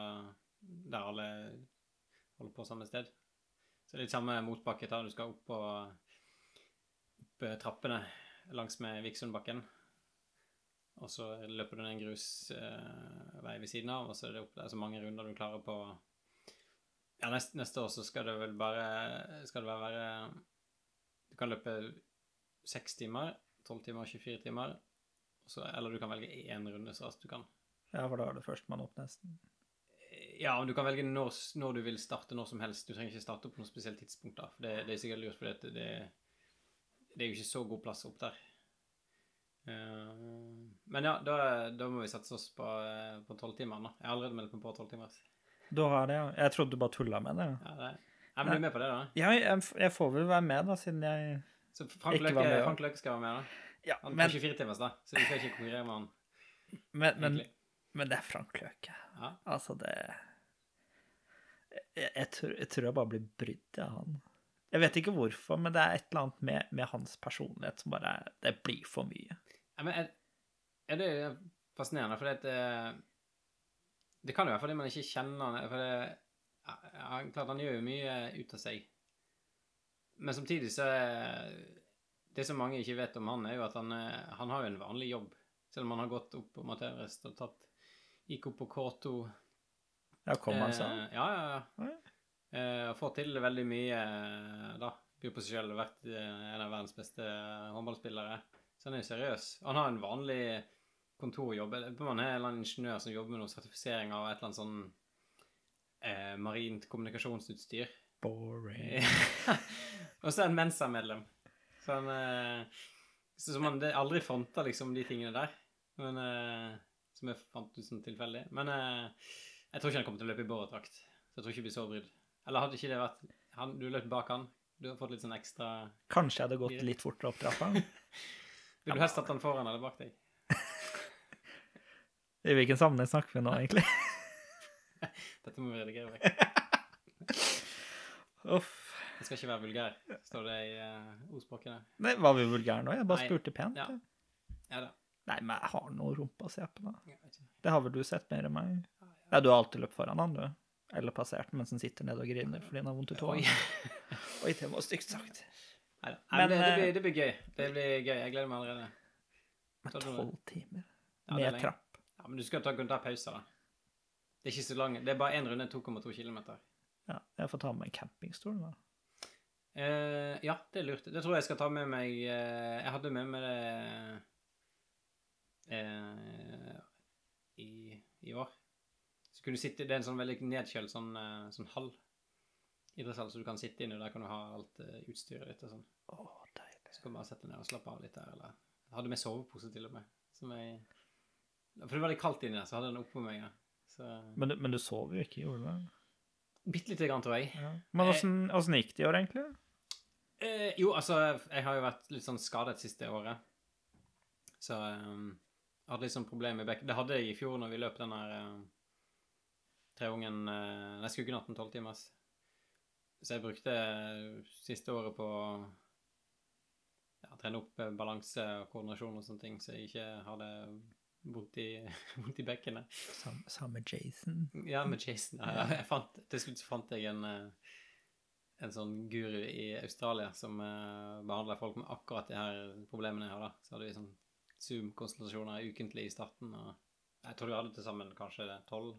der alle holder på samme sted. Så det er litt samme motbakke da du skal opp på opp eh, trappene langs med Viksundbakken. Og så løper du ned en grusvei ved siden av, og så er det opp der så mange runder du klarer på Ja, neste, neste år så skal det vel bare Skal det være Du kan løpe seks timer, tolv timer, 24 timer. Så, eller du kan velge én runde så raskt du kan. Ja, for da er det førstemann opp, nesten. Ja, men du kan velge når, når du vil starte når som helst. Du trenger ikke starte på noe spesielt tidspunkt, da. For det, det er sikkert lurt, for det, det, det er jo ikke så god plass opp der. Eh, men ja, da, da må vi satse oss på eh, på tolvtimeren, da. Jeg har allerede meldt meg på tolvtimers. Du har det, ja. Jeg trodde du bare tulla med det. Ja, det, ja, men du er med på det, da? Ja, jeg, jeg får vel være med, da, siden jeg Så Frank Ikke Løkke, var med, Så Frank Løkke skal være med, da? Ja, Han men, får 24 timers, da, så du skal ikke konkurrere med han. men, men, men det er Frank Løke. Ja. Altså, det jeg, jeg, tror, jeg tror jeg bare blir brydd av han. Jeg vet ikke hvorfor, men det er et eller annet med, med hans personlighet som bare Det blir for mye. Ja, men er, er det fascinerende, for det, det kan jo være fordi man ikke kjenner han For det, ja, klart han gjør jo mye ut av seg. Men samtidig så Det som mange ikke vet om han, er jo at han, er- han har jo en vanlig jobb. Selv om han har gått opp på Materialist og tatt Gikk opp på K2. Ja, kom han seg? Eh, ja, ja, ja. Eh, får til veldig mye, eh, da. Byr på seg selv, vært eh, en av verdens beste eh, håndballspillere. Så han er jo seriøs. Han har en vanlig kontorjobb. Han er en eller annen ingeniør som jobber med noen sertifisering av et eller annet sånn eh, marint kommunikasjonsutstyr. Boring. og så er han Mensa-medlem. Så han eh, så så man aldri fronter liksom de tingene der. Men eh, Som jeg fant ut som tilfeldig. Men eh, jeg tror ikke han kommer til å løpe i båretrakt. Så jeg tror ikke vi blir så brydd. Eller hadde ikke det vært han, Du løp bak han. Du har fått litt sånn ekstra Kanskje jeg hadde gått litt fortere opp trappa? Vil du helst at han foran eller bak deg? I hvilken sammenheng snakker vi nå, egentlig? Dette må vi redigere vekk. Uff. Jeg skal ikke være vulgær, står det i uh, ordspråket. Nei, var vi vulgære nå? Jeg bare Nei. spurte pent. Ja. Ja da. Nei, men jeg har noe rumpa å se på, da. Det har vel du sett mer enn meg? Ja, du har alltid løpt foran han, du. Eller passert mens han sitter nede og griner fordi han har vondt i tåa. Oi. Det var stygt sagt. Nei, men Men, det, det, eh, blir, det blir gøy. Det blir gøy. Jeg gleder meg allerede. Men Så tolv timer Ja, med trapp. Ja, men du skal ta, ta pauser, da. Det er ikke så lang Det er bare én runde, 2,2 km. Ja, jeg får ta med en campingstol, da. Uh, ja, det er lurt. Det tror jeg jeg skal ta med meg uh, Jeg hadde med meg det uh, i, i år. Så kunne du sitte Det er en sånn veldig nedkjølt sånn, eh, sånn hall. Idrettshall, så du kan sitte inne, og der kan du ha alt eh, utstyret ditt og sånn. Oh, deilig. Så kan du bare sette deg ned og slappe av litt der, eller Jeg hadde med sovepose til og med. Som jeg For det var litt kaldt inni der, så hadde jeg den oppå meg. Ja. Så Men, du- men du sov jo ikke, gjorde du det? Bitte lite grann, tror jeg. Ja. Men åssen gikk det i år, egentlig? Eh, jo, altså, jeg har jo vært litt sånn skadet siste året. Så um, jeg hadde litt sånn problemer med bekken. Det hadde jeg i fjor når vi løp den der uh, treungen uh, Nei, Skuggenatten tolvtimers. Så jeg brukte eh, siste året på å ja, trene opp eh, balanse og koordinasjon og sånne ting, så jeg ikke hadde vondt i, i bekkenet. Sam- Samme Jason. Ja, med Jason. Ja, jeg fant, til slutt så fant jeg en, eh, en sånn guru i Australia som uh, behandla folk med akkurat de her problemene jeg har. da. Så hadde vi sånn Zoom-konsultasjoner ukentlig i starten. og Jeg tror vi hadde til sammen kanskje tolv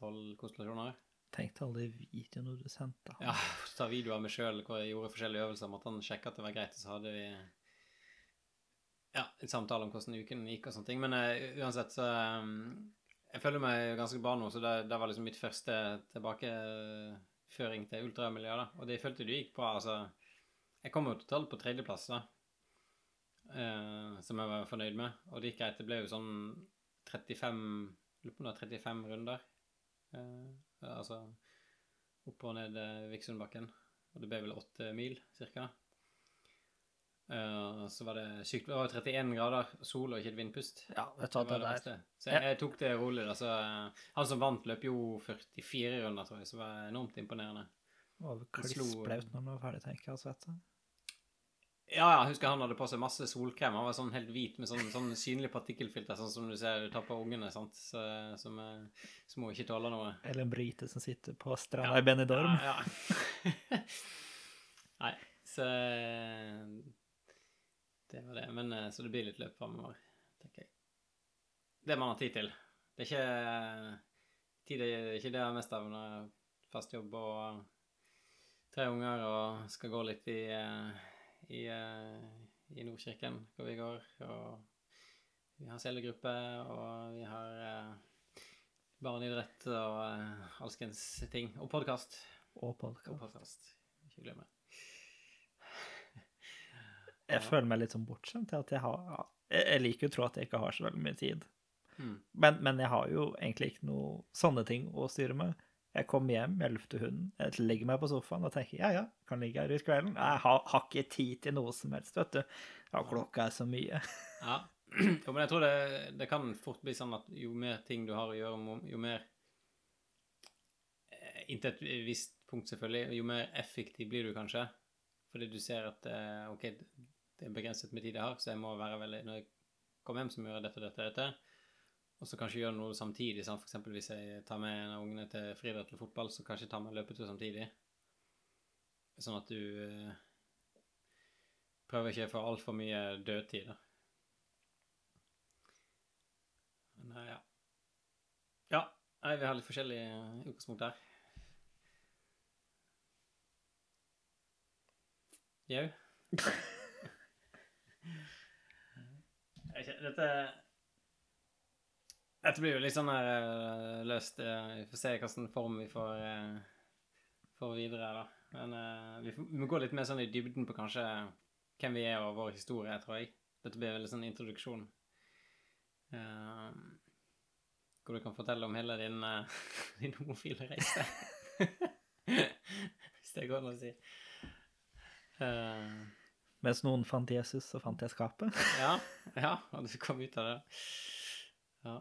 tolv konstellasjoner. Tenkte alle de videoene du sendte. Ja, ta videoer av meg sjøl hvor jeg gjorde forskjellige øvelser. Måtte han sjekke at det var greit, og så hadde vi ja, en samtale om hvordan uken gikk og sånne ting. Men uh, uansett, så um, Jeg føler meg ganske bra nå, så det, det var liksom mitt første tilbakeføring til ultramiljøet. Og det jeg følte det gikk bra. Altså, jeg kom jo totalt på tredjeplass, da. Uh, som jeg var fornøyd med. Og det gikk greit. Det ble jo sånn 35 Lurer på om det var 35 runder. Eh, altså opp og ned eh, Viksundbakken. Og det ble vel åtte mil, cirka. Uh, så var det sykt Det var 31 grader sol og ikke et vindpust. Ja, jeg tar Det det det der. Så jeg, jeg tok det rolig. da, så eh, Han som vant, løp jo 44 runder, tror jeg, så det var enormt imponerende. var vel Det slo- klissblaut når man var ferdig, tenker jeg, av svette. Ja, ja, jeg husker han hadde på seg masse solkrem. Han var sånn helt hvit med sånn, sånn synlig partikkelfilter, sånn som du ser du tar på ungene, sant, så, som som hun ikke tåler noe. Eller en brite som sitter på stranda i Benidorm. Ja, ja. Nei, så Det var det. Men eh, så det blir litt løp framover, tenker jeg. Det man har tid til. Det er ikke Tid er ikke det jeg mest har fast jobb og tre unger og skal gå litt i eh, i, eh, i Nordkirken hvor vi går. Og vi har cellegruppe, og vi har eh, barneidrett og eh, alskens ting. Og podkast. Og podcast. Ikke glemme. Jeg føler meg litt sånn bortskjemt til at jeg har Jeg jeg liker jo å tro at jeg ikke har så veldig mye tid. Mm. Men, men jeg har jo egentlig ikke noe sånne ting å styre med. Jeg kommer hjem, jeg lufter hunden, jeg legger meg på sofaen og tenker ja, ja, kan ligge her i kvelden. Jeg har, har ikke tid til noe som helst, vet du. Ja, klokka er så mye. Ja. Jo, men jeg tror det, det kan fort bli sånn at jo mer ting du har å gjøre, jo mer eh, Inntil et visst punkt, selvfølgelig, jo mer effektiv blir du kanskje. Fordi du ser at eh, OK, det er begrenset med tid jeg har, så jeg må være veldig Når jeg kommer hjem, så må jeg gjøre dette, dette, dette. Og så kanskje gjøre noe samtidig. Sant? For eksempel hvis jeg tar med en av ungene til friidrett eller fotball, så kanskje ta med løpetur samtidig. Sånn at du eh, prøver ikke å få altfor mye dødtid, da. Men eh, ja. Ja, vi har litt forskjellige utgangspunkt der. Jau? Dette Dette blir jo litt sånn her eh, løst. eh, Vi får se hvilken form vi får, eh, får videre, da. Men vi, får, vi må gå litt mer sånn i dybden på kanskje hvem vi er og vår historie, tror jeg. Dette blir veldig sånn introduksjon. Hvor du kan fortelle om hele din, din homofile reise. Hvis det går an å si. Mens noen fant Jesus, så fant jeg skapet. ja, ja, og du kom ut av det. Ja.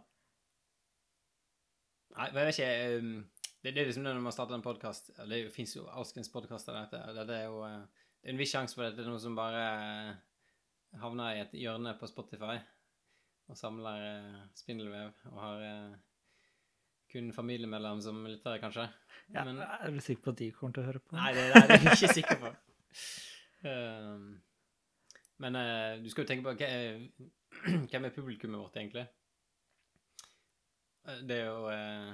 Nei, jeg vet ikke um, Det det er liksom det når man starter en podkast Det fins jo alskens podkaster. det er jo uh, Det er en viss sjanse for at det er noe som bare uh, havner i et hjørne på Spotify og samler eh, spindelvev og har eh, kun familiemedlem som lyttere, kanskje. Ja, Men er du sikker på at de kommer til å høre på? Nei, det, det er jeg ikke sikker på. Um, men uh, du skal jo tenke på er, hvem er publikummet vårt, egentlig? Det er jo eh,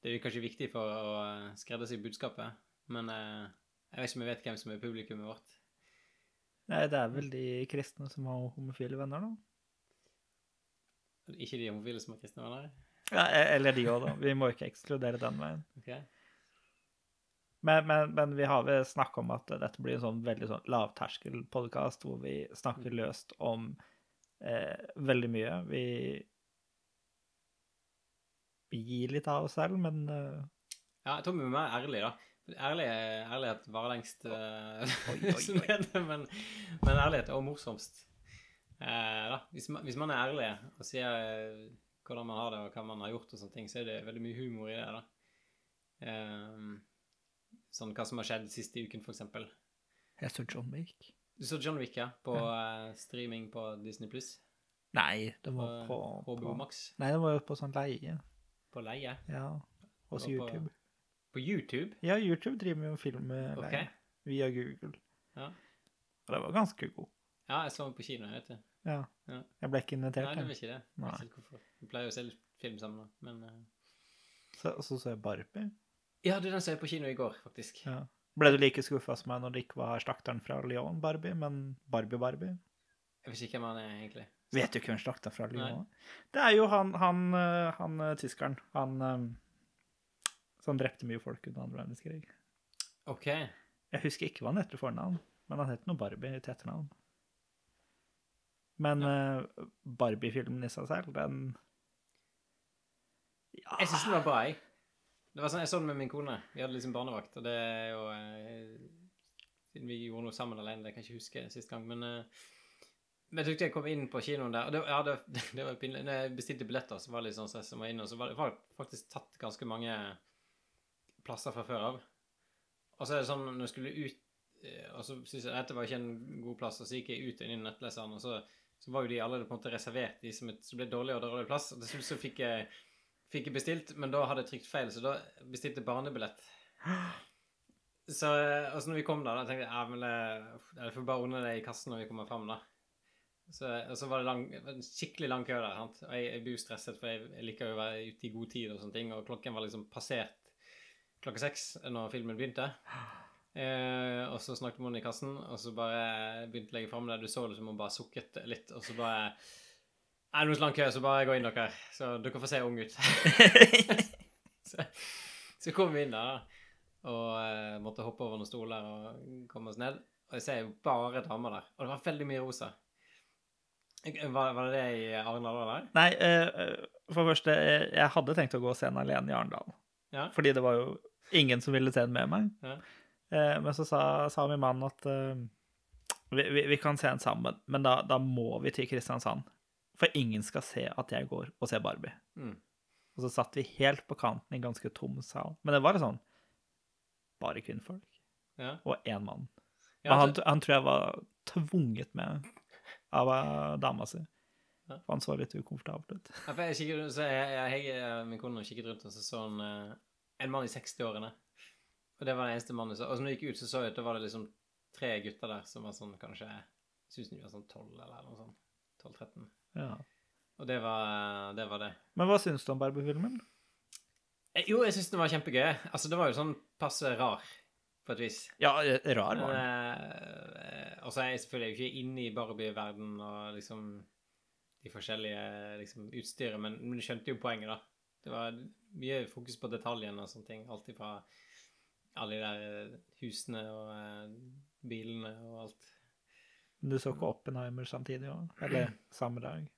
Det er jo kanskje viktig for å skreddersy budskapet, men eh, jeg vet ikke om jeg vet hvem som er publikummet vårt. Nei, det er vel de kristne som har homofile venner, da. Ikke de homofile som har kristne venner? Ja, e- eller de òg, da. Vi må ikke ekskludere den veien. Okay. Men, men, men vi har vel snakka om at dette blir en sånn veldig sånn lavterskel-podkast hvor vi snakker løst om eh, veldig mye. Vi, gir litt av oss selv, men eh, Ja, jeg tror vi må være ærlige, da. Ærlig, ærlighet varer lengst, eh, som det heter, men, men ærlighet er også morsomst. Eh. Hvis, man, hvis man er ærlig og sier eh, hvordan man har det og hva man har gjort, og sånne ting, så er det veldig mye humor i det. da. Eh, sånn hva som har skjedd siste uken, eksempel. jeg så John Wick. Du så John Wick, ja, på eh, streaming på Disney Pluss? Nei, det var på, På HBO på Max? Nei, det var jo på sånn leie. På leie? Ja. Hos Det var på- YouTube. På YouTube? Ja, YouTube driver jo film med Ok. okay. via Google. Ja. Og det var ganske god. Ja, jeg så den på kino, vet du. Ja. Ja. Jeg ble ikke invitert. Nei, det var ikke det. Jeg Nei. vet ikke hvorfor. Vi pleier jo å se film sammen. Men eh, Så, og så så jeg Barbie. Ja, er den så jeg på kino i går, faktisk. Ja. Ble du like skuffa som meg når det ikke var slakteren fra Lyon Barbie, men Barbie-Barbie? Jeg vet ikke hvem han er, egentlig. Vet du ikke hvem slakta fra Lyon? Det er jo han, han, øh, han øh, tyskeren. Han øh, som drepte mye folk under andre verdenskrig. OK. Jeg husker ikke hva han heter til fornavn, men han heter noe Barbie til etternavn. Men øh, Barbie-filmen i seg selv, den ja. Jeg syns den var bra, jeg. Det var sånn, Jeg så den med min kone. Vi hadde liksom barnevakt, og det er jo eh, Siden vi gjorde noe sammen alene, det kan jeg ikke huske sist gang, men eh, men jeg tykte jeg kom inn på kinoen der, og det, ja, det, det var pinlig. Når jeg bestilte billetter, så var det litt sånn jeg så var det var faktisk tatt ganske mange plasser fra før av. Og så er det sånn, når jeg skulle ut, eh, og så syntes jeg dette var ikke en god plass, og så gikk jeg ut og inn i nettleseren, og så, så var jo de allerede på en måte reservert, de som et, så ble dårligere og dårligere plass, og til slutt så fikk jeg, fikk jeg bestilt, men da hadde jeg trykt feil, så da bestilte jeg barnebillett. Så, altså når vi kom da, da tenkte jeg, ja, men det, jeg får bare ordne det i kassen når vi kommer frem da. Så, og så var det lang, en skikkelig lang kø der, sant? og jeg, jeg blir jo stresset, for jeg, jeg liker jo å være ute i god tid og sånne ting, og klokken var liksom passert klokka seks når filmen begynte. Eh, og så snakket hun i kassen, og så bare begynte å legge fram det. Du så liksom hun bare sukket litt, og så bare Er det noen så lang kø, så bare gå inn, dere. Så dere får se ung ut. så, så kom vi inn der, og eh, måtte hoppe over noen stoler og komme oss ned. Og jeg ser jo bare damer der. Og det var veldig mye rosa. Var, var det det i Arendal òg, eller? Nei, uh, for det første, eh, jeg hadde tenkt å gå og se den alene i Arendal. Ja. Fordi det var jo ingen som ville se den med meg. Ja. Uh, men så sa, sa min mann at uh, vi, vi, vi kan se den sammen, men da, da må vi til Kristiansand. For ingen skal se at jeg går og ser Barbie. Mm. Og så satt vi helt på kanten i en ganske tom sal. Men det var sånn bare kvinnfolk Ja. og én mann. Men han, han tror jeg var tvunget med av eh, dama si. For han så litt ukomfortabel ut. Ja, jeg rundt, så jeg, jeg, jeg, min kone kikket rundt, og så så eh, en mann i 60-årene. Og det var den eneste mannen. Så, og så når jeg gikk ut, så så jeg at det var det liksom tre gutter der som var sånn kanskje syns de var sånn 12 eller noe sånt. 12-13. Ja. Og det var, det var det. Men hva syns du om Barbie-filmen? Eh, Jo, jeg syns den var kjempegøy. Altså, det var jo sånn passe rar, på et vis. Ja, rar var den. Eh, og så er jeg selvfølgelig ikke inne i Barbie-verden og liksom de forskjellige liksom, utstyret, men, men du skjønte jo poenget, da. Det var mye fokus på detaljene og sånne ting. Alt ifra alle de der eh, husene og uh, bilene og alt. Men Du så ikke Oppenheimer samtidig òg? Eller samme dag?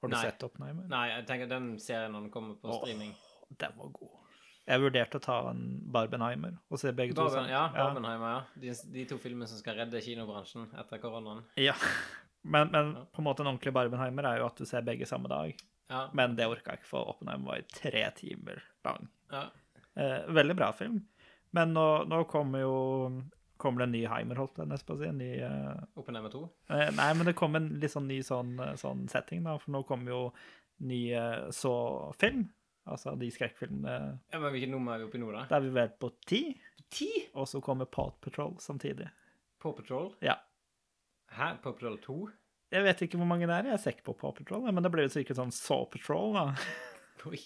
Har du Nei. sett Oppenheimer? Nei, jeg tenker den serien når den kommer på Åh, streaming Den var god. Jeg vurderte å ta en Barbenheimer og se begge to Barben. Ja, Barbenheimer, ja. De, de to filmene som skal redde kinobransjen etter koronaen. Ja. Men, men Ja. på en måte en ordentlig Barbenheimer er jo at du ser begge samme dag. Ja. Men det orka jeg ikke, for Oppenheimer var i tre timer lang. ja. Eh, veldig bra film. Men nå, nå kommer jo kommer det en ny Heimer, holdt jeg nesten på å si. En ny eh, Oppenheimer og ned med to. eh, Nei, men det kom en litt sånn ny sånn, eh, sånn setting, da. For nå kommer jo ny eh, så-film. Altså de skrekkfilmene Ja, men hvilket nummer er vi oppe i nå, da? Da er vi vel på ti, Ti? og så kommer Paw Patrol samtidig. Paw Patrol? Ja. Hæ? Paw Patrol 2? Jeg vet ikke hvor mange det er, jeg ser ikke på Paw Patrol, men det blir jo sikkert sånn Saw Patrol, da. Oi.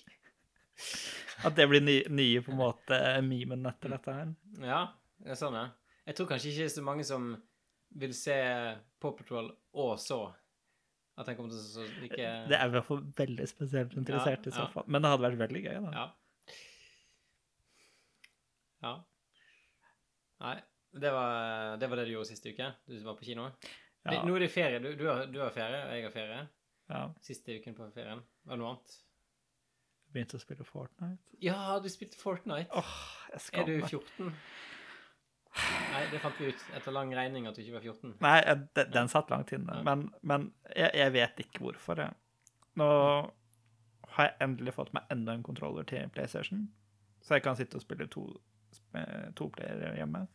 At det blir ny, nye på en måte memen etter dette her. Ja, det er sånn, ja. Jeg tror kanskje ikke det er så mange som vil se Paw Patrol og så at den kommer til å så like Det er i hvert fall veldig spesielt interessert Ja, i så fall. Men det hadde vært veldig gøy, da. Ja. Ja. Nei, det var, det var det du gjorde siste uke? Du var på kino? Ja. nå er det ferie. Du, du, har, du har ferie, og jeg har ferie. Ja. Siste uken på ferien. Var det noe annet? Begynte å spille Fortnite. Ja, du spilte Fortnite. Åh, jeg er du 14? Nei, det fant vi ut etter lang regning at du ikke var 14. Nei, jeg- den, den satt langt inne. Men, men jeg, jeg vet ikke hvorfor. Jeg. Nå har jeg endelig fått meg enda en kontroller til PlayStation, så jeg kan sitte og spille to, eh, to playere hjemme.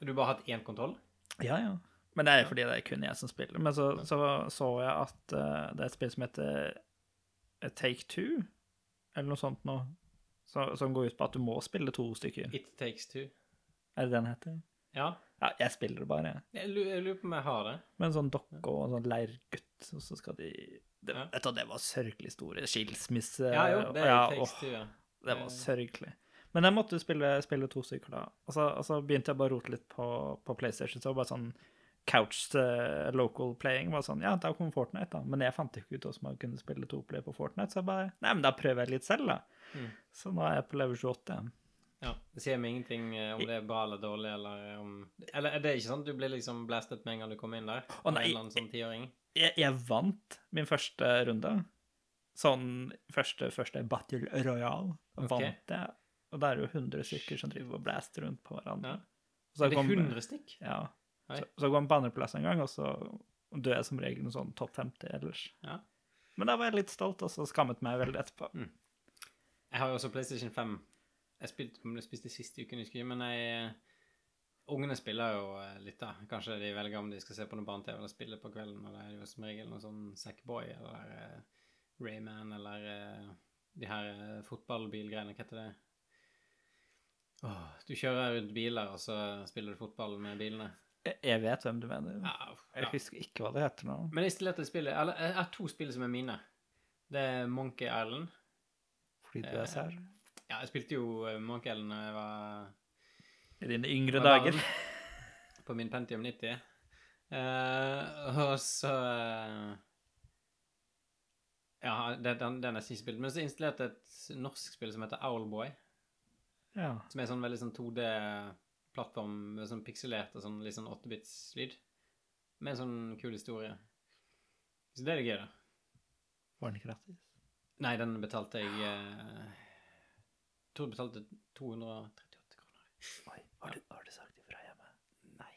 Du har bare hatt én kontroll? Ja, ja. Men det er fordi det er kun jeg som spiller. Men så så, så jeg at uh, det er et spill som heter eh, Take Two, eller noe sånt nå, så, som går ut på at du må spille to stykker. It Takes Two. Er det den heter? Ja. Ja, jeg spiller det bare, jeg. Jeg jeg lurer på om jeg har det. Med en sånn dokke og en sånn leirgutt, og så skal de det, Ja. Vet du, det var sørgelig store. Skilsmisse Ja, jo, det er ja, tekst, åh, ja. Det var sørgelig. Men jeg måtte spille, spille to stykker da. Og så, og så begynte jeg bare å rote litt på, på PlayStation. Så var bare sånn couch uh, local playing var sånn Ja, da kom Fortnite, da. Men jeg fant ikke ut hvordan man kunne spille to player på Fortnite, så jeg bare Nei, men da prøver jeg litt selv, da. Mm. Så nå er jeg på level 28 igjen. Ja, Det sier meg ingenting eh, om det er bra eller dårlig, eller om Eller er det ikke sånn at du blir liksom blastet med en gang du kommer inn der? Å, nei. Sånn? Jeg, jeg vant min første runde. Sånn første, første Battle Royale. okay. Vant jeg. Og det er jo 100 stykker som driver og blaster rundt på hverandre. Ja. Så Er det kom- 100 stykk? Ja. Så, så går man på andreplass en gang, og så dør jeg som regel noe sånn topp 50 ellers. Ja. Men da var jeg litt stolt, og så skammet meg veldig etterpå. Jeg har jo også PlayStation 5. Jeg spilte, om det spiste siste uken, husker jeg men jeg Ungene spiller jo eh, litt, da. Kanskje de velger om de skal se på noe barne-TV eller spille på kvelden. Og det er jo som regel noe sånn Sackboy eller uh, Rayman eller uh, de her uh, fotballbilgreiene. Hva heter det? Oh, du kjører rundt biler, og så spiller du fotball med bilene. Jeg, vet hvem du mener. Ja, Jeg ja. husker ikke hva det heter nå. Men jeg installerte spillet Eller jeg har to spill som er mine. Det er Monkey Island. Fordi du er sær. Ja, jeg spilte jo eh, når da jeg var I dine yngre dager. På min Pentium 90. Uh, og så eh, Ja, det, den, den er ikke spilt. Men så installerte jeg et norsk spill som heter Owlboy. Ja. Som er sånn veldig sånn 2D-plattform med sånn pikselert og sånn litt sånn 8-bits-lyd. Med en sånn kul historie. Så det er det gøy, da. Var den gratis? Nei, den betalte jeg eh, Tror du betalte 238 kroner. Oi, har du, har du sagt ifra hjemme? Nei.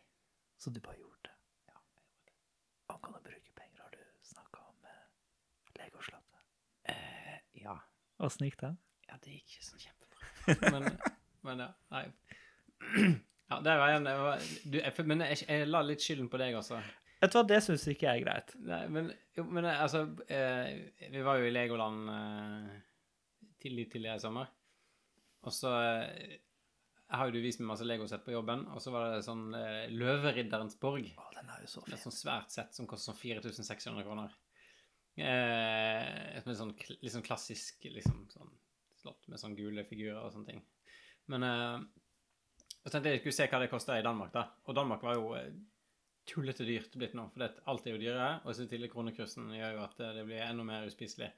Så du bare gjorde det? Ja, jeg gjorde det. Angående å bruke penger, har du snakka om eh, Legoslottet? Eh, ja. Åssen gikk det? Ja, det gikk ikke sånn kjempebra. Men, men ja, nei. Ja, der var en du, jeg, Men jeg, jeg la litt skylden på deg også. Vet du hva, det syns ikke jeg er greit. Nei, men, jo, men eh, altså eh, Vi var jo i Legoland eh, tidlig tidligere i sommer. Og så jeg har jo du vist meg masse legosett på jobben, og så var det sånn eh, Løveridderens borg. Å, den er jo så fin. et sånt svært sett som koster sånn 4600 kroner. Eh, er sånn litt sånn klassisk liksom, sånn slott med sånn gule figurer og sånne ting. Men eh, jeg tenkte jeg skulle se hva det kosta i Danmark, da. Og Danmark var jo eh, tullete dyrt blitt nå, for det, alt er jo dyrere. Og så til kronekursen gjør jo at eh, det blir enda mer uspiselig.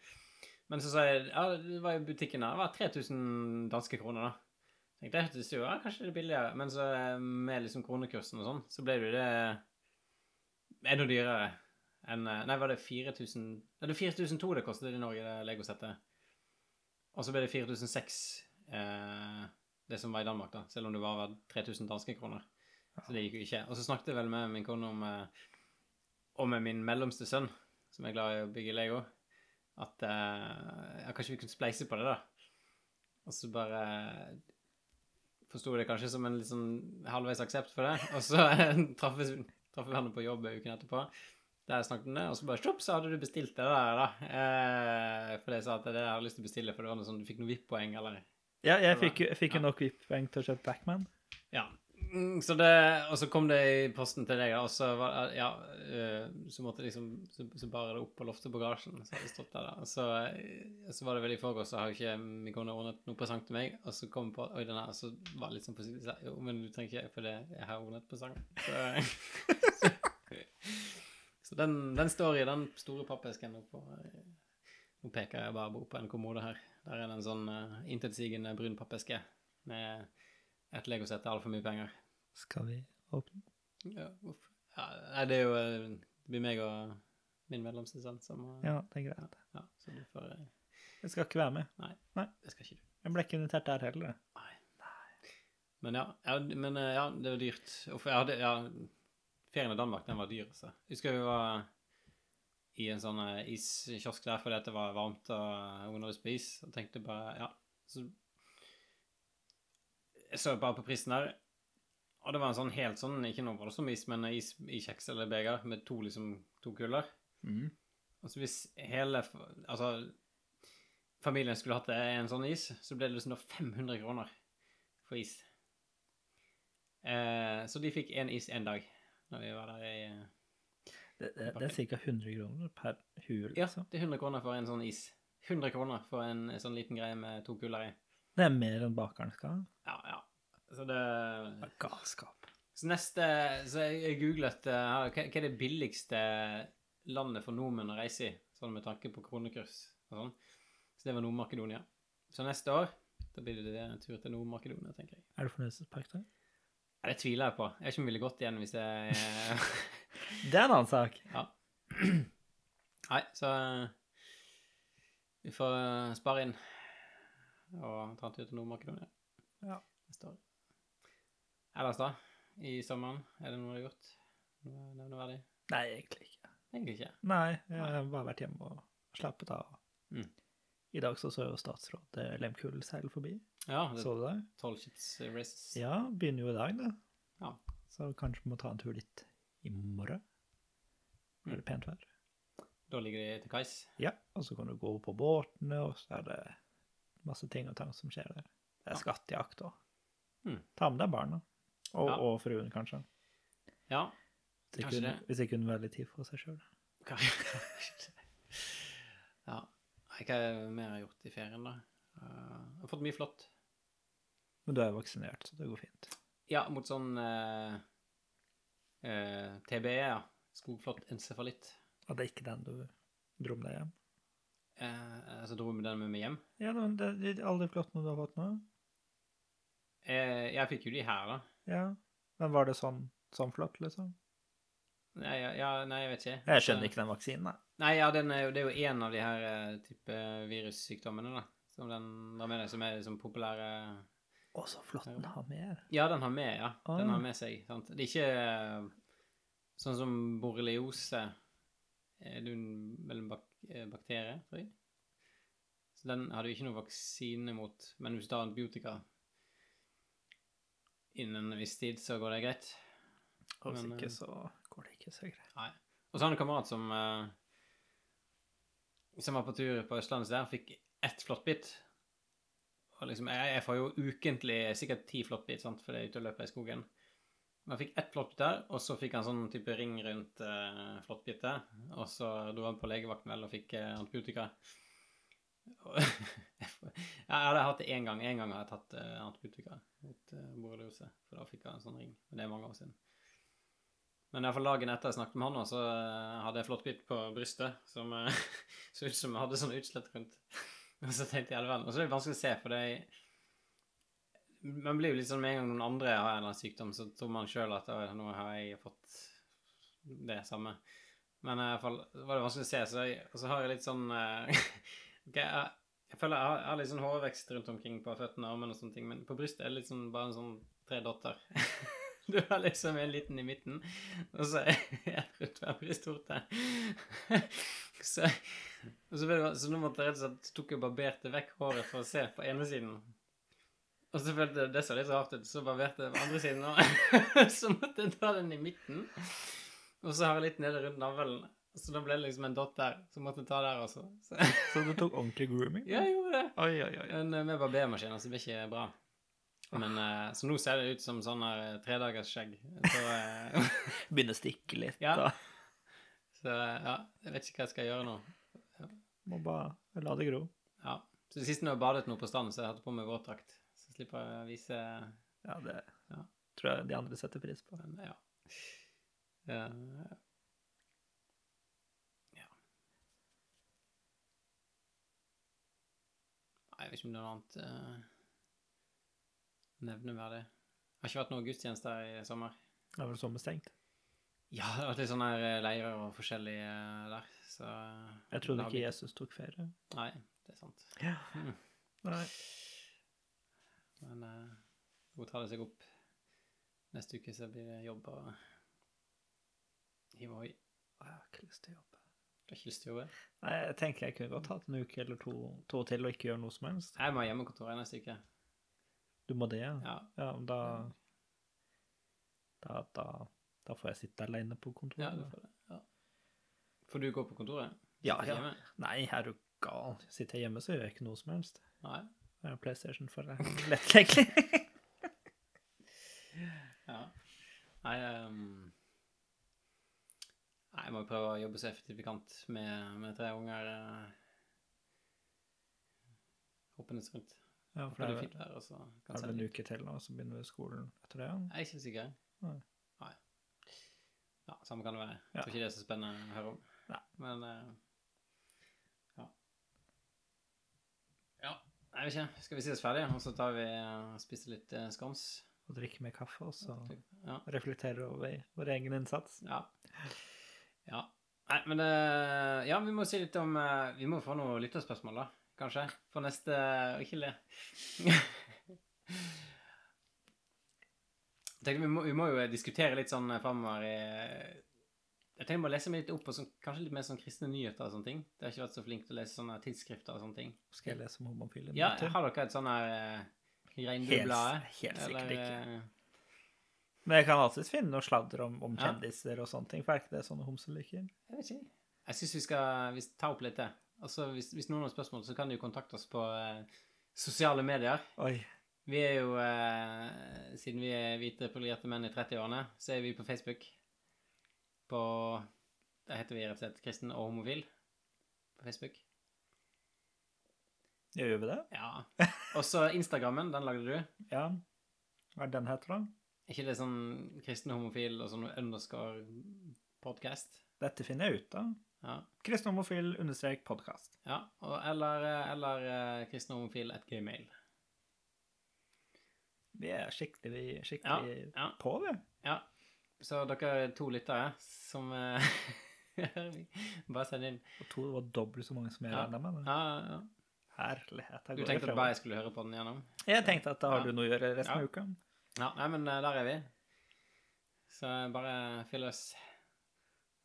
Men så sa jeg ja, det var i butikken da. det var 3000 danske kroner, da. Tenkte jeg hørtes jo ja, kanskje det er billigere, men så eh, med liksom kronekursen og sånn, så ble det jo det enda dyrere enn eh, Nei, var det 4000 Nei, det er 4002 det kostet i Norge, det Lego-settet. Og så ble det 4006 eh, det som var i Danmark, da, selv om det var 3000 danske kroner. Så det gikk jo ikke. Og så snakket jeg vel med min kone om eh, og min mellomste sønn, som er glad i å bygge Lego, at eh, ja, kanskje vi kunne spleise på det, da. Og så bare forsto det kanskje som en litt sånn halvveis aksept for det. Og så traff vi henne hverandre på jobb uken etterpå. Der snakket om det, og så bare stopp, så hadde du bestilt det der, da. Eh, for jeg sa at det hadde jeg lyst til å bestille, for det var noe sånn, du fikk noen VIP-poeng, eller Ja, jeg fikk jo nok VIP-poeng til å kjøpe Backman. Ja. Mm, Så det, og så kom det i posten til deg, og så, var, ja, eh, så måtte liksom så, så bar det opp på loftet på garasjen. Så hadde stått der, da. Så, eh, så var det vel i forgårs, så har ikke min kone ordnet noe presang til meg. Og så kom på Oi, den her. Så var det litt sånn forsiktig. så, Jo, men du trenger ikke, for det, jeg har ordnet presang. Så, så den, den står i den store pappesken nå eh, Nå peker jeg bare på en kommode her. Der er det en sånn uh, intetsigende brun pappeske med et legosett til altfor mye penger. Skal vi åpne? Ja, uff. Ja, nei, det er jo eh, Det blir meg og min medlemsassistent som Ja, det er greit. ja, så du får eh, Jeg skal ikke være med. Nei, Det skal ikke du. Jeg ble ikke invitert der heller. Nei. Men ja, ja, men eh, ja, det var dyrt. Uff, ja, det, ja, ferien i Danmark, den var dyr, altså. Jeg husker vi var i en sånn iskiosk der fordi det var varmt og jeg hadde spist, og tenkte bare, ja, så Jeg så bare på prisen der, og det var en sånn helt sånn, ikke noe voldsom is, men is i kjeks eller beger med to, liksom, to kuller. Mm. Altså hvis hele altså, familien skulle hatt en sånn is, så ble det liksom da 500 kroner for is. Eh, så de fikk én is én dag når vi var der i Det, det, det er ca. 100 kroner per hul. Ja, Liksom. det er 100 kroner for en sånn is. 100 kroner for en sånn liten greie med to kuller i. Det er mer enn bakeren skal ha. Ja, ja. Så det galskap. Så neste Så jeg jeg googlet eh, her, hva hva er det billigste landet for nordmenn å reise i, sånn med tanke på kronekurs og sånn. Så det var Nord-Makedonia. Så neste år da blir det en tur til Nord-Makedonia, tenker jeg. Er det fornøyelsespark der? Ja, det tviler jeg på. Jeg er ikke godt ville gått igjen hvis jeg Det er en annen sak. Ja. Nei, så eh, Vi får eh, spare inn og ta en tur til Nord-Makedonia Ja. neste år. Ellers, da? I sommeren? Er det noe du har gjort? Nevneverdig? Nei, egentlig ikke. Egentlig ikke. Nei, jeg har bare vært hjemme og slappet av. Mm. I dag så så jo statsråd Lemkull Lemkuhl seile forbi. Ja, det Så du det? Tollshits Races. Ja, begynner jo i dag, det. Ja. Så kanskje vi må ta en tur dit i morgen. Mm. Er det pent vær? Da ligger de til kais. Ja, og så kan du gå på båtene, og så er det masse ting og tang som skjer der. Det er Ja. skattejakt og Mm. Ta med deg barna. Og, Ja. og fruen, kanskje. Ja. Kanskje hun- det. Hvis ikke hun ha litt tid for seg sjøl. Ja. Hva mer har mer jeg gjort i ferien, da? Eh, jeg har fått mye flott. Men du er vaksinert, så det går fint. Ja, mot sånn eh, eh, TBE, ja. Skogflått encefalitt. Og det er ikke den du dro med deg hjem? Eh, så dro med den med meg hjem. Ja, men det, det, alle de flottene du har fått nå? Eh, jeg fikk jo de her, da. Ja. Men var det sånn, sånn flott, liksom? Nei, ja, ja, nei, jeg vet ikke. Jeg skjønner ikke den vaksinen, nei. Nei, ja, den er jo, det er jo en av de her eh, type virussykdommene, da. Som den har med deg, som er liksom populære Å, så flott den har med. Ja, den har med, ja. Den Ah. har med seg. sant? Det er ikke eh, sånn som borreliose. Er det en- vel en bak eh, bakterie, tror jeg? Så den har du ikke noe vaksine mot. Men hvis du tar antibiotika innen en viss tid, så går det greit. Hvis Men, ikke, eh, så går det ikke så greit. Nei. Og så har han en kamerat som uh, Som var på tur på Østlandet der, fikk ett flåttbitt. Og liksom, jeg, jeg får jo ukentlig sikkert ti flåttbitt, sant, for det er ute og løper i skogen. Men han fikk ett flåttbitt der, og så fikk han sånn type ring rundt uh, flåttbittet. Og så dro han på legevakten vel og fikk uh, antibiotika. Jeg hadde hatt det én gang. Én gang har jeg tatt uh, antibiotika mot uh, borreliose. For da fikk jeg en sånn ring. Men det er mange år siden. Men i hvert fall dagen etter jeg snakket med han, så uh, hadde jeg flåttbitt på brystet som uh, så ut som jeg hadde sånn utslett rundt. Og så tenkte jeg, all. Og så er det vanskelig å se, for det er Man blir jo litt sånn med en gang noen andre har en eller annen sykdom, så tror man sjøl at «Oi, nå har jeg fått det samme. Men i hvert fall var det vanskelig å se, så jeg, og så har jeg litt sånn eh, ok, jeg, jeg føler jeg har, jeg har litt sånn hårvekst rundt omkring på føttene og armene og sånne ting, men på brystet er det sånn bare en sånn tre dotter. Du har liksom en liten i midten, og så er jeg rundt hver brystvorte. Så, så, du, så nå måtte jeg rett og slett tok jeg barberte vekk håret for å se på ene siden. Og så følte jeg det så litt rart ut, så barberte jeg på andre siden, òg. så måtte jeg ta den i midten. Og så har jeg litt nede rundt navlen, så da ble det liksom en dott der, så måtte jeg ta der også. Så, Så du tok ordentlig grooming? ja, jeg gjorde det. Oi, oi, oi. Men eh, med barbermaskin, altså, det ble ikke bra. Men, uh, så nå ser det ut som sånn her eh, tredagers skjegg. Eh, Begynner å stikke litt. Ja. Da. så ja, jeg vet ikke hva jeg skal gjøre nå. Må bare la det gro. Ja. Så det siste nå har jeg badet nå på stranden, så jeg hadde på meg våtdrakt. Så jeg slipper å vise Ja, det Ja. tror jeg de andre setter pris på. Men ja. Eh, ja. Nei, Jeg vet ikke noe annet uh, nevneverdig. Har ikke vært noe gudstjenester i sommer. Det var vel sommerstengt. Ja, det har vært litt sånne her, eh, leirer og forskjellig eh, der, så Jeg trodde ikke Jesus tok ferie. Nei, det er sant. Ja. Mm. Nei. Men uh, hun tar det seg opp. Neste uke så blir det jobb og hiv ohoi. Jeg har ikke lyst til jobbe. Du har ikke lyst til å jobbe? Nei, jeg tenker jeg kunne godt hatt en uke eller to, to til og ikke gjøre noe som helst. Jeg må ha hjemmekontor neste uke. Du må det, ja? Ja. Ja, men da da, da da får jeg sitte alene på ja kontoret. du får det. Ja. Får du gå på kontoret? Ja, ja. hjemme? Nei, er du gal? Sitter jeg hjemme, så gjør jeg ikke noe som helst. Nei. Jeg har PlayStation for lett Lettleggelig. Ja. Nei, ehm, Nei, jeg må jo prøve å jobbe så effektivt vi kan med, med tre unger uh, hoppende rundt. ja, For det det det er er, fint vær, og så er det en uke til nå, så begynner vi skolen etter det. ja. Jeg er ikke. Nei. Nei. Ja, samme kan det være. Jeg tror ikke det er så spennende å høre om. Nei. Men eh, ja. Ja, jeg vet ikke. Skal vi si oss ferdige, og så tar vi og spiser litt uh, scones? Og drikker mer kaffe, og så Ja. reflekterer over vår egen innsats. Ja. Ja. Nei, men det Ja, vi må si litt om eh, Vi må få noen lytterspørsmål, da. Kanskje. For neste Ikke le. Vi må, vi må jo diskutere litt sånn framover i Jeg tenker må lese meg litt opp på sånn, kanskje litt mer sånn kristne nyheter og sånne ting. Det har ikke vært så flink til å lese sånne tidsskrifter og sånne ting. Skal jeg lese om homofile? Ja, har dere et sånn her uh, regnbueblad? Helt- helt sikkert ikke. Men jeg kan alltids finne noe sladder om, om Ja. kjendiser og sånne ting, for er ikke det sånne homser liker? Jeg vet ikke. Jeg syns vi skal vi ta opp litt det. Altså, hvis, hvis noen har spørsmål, så kan de jo kontakte oss på eh, sosiale medier. Oi. Vi er jo, eh, siden vi er hvite privilegerte menn i 30-årene, så er vi på Facebook. På Der heter vi rett og slett Kristen og homofil på Facebook. Gjør vi det? Ja. Og så Instagrammen, den lagde du. Ja. Hva er den heter, da? Ikke det sånn kristen homofil og sånn underscore podcast? Dette finner jeg ut av. Ja. Kristen homofil understrek podkast. ja. Og, eller eller eh, kristen homofil at gmail. Vi er skikkelig, skikkelig ja. på, vi. Ja, så dere er to lyttere som eh, Bare send inn. Og to var dobbelt så mange som jeg Ja. regna med. Ja, ja, ja. Herlighet. Du tenkte at bare jeg skulle høre på den gjennom? Jeg tenkte at da har Ja. du noe å gjøre resten Ja. av uka. Ja, nei, men eh, der er vi. Så bare fyll oss.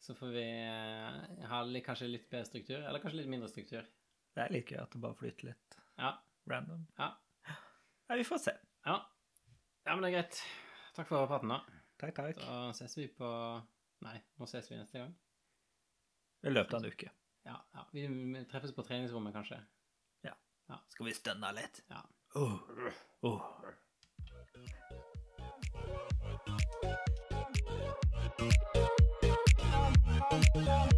Så får vi eh, ha kanskje litt bedre struktur, eller kanskje litt mindre struktur. Det er litt gøy at det bare flyter litt Ja. random. Ja. Nei, vi får se. Ja, ja men det er greit. Takk for praten, da. Takk, takk. Da ses vi på Nei, nå ses vi neste gang. I løpet av en uke. Ja, ja. Vi treffes på treningsrommet, kanskje. Ja Skal vi stønne litt? Ja. Oh. Oh. Música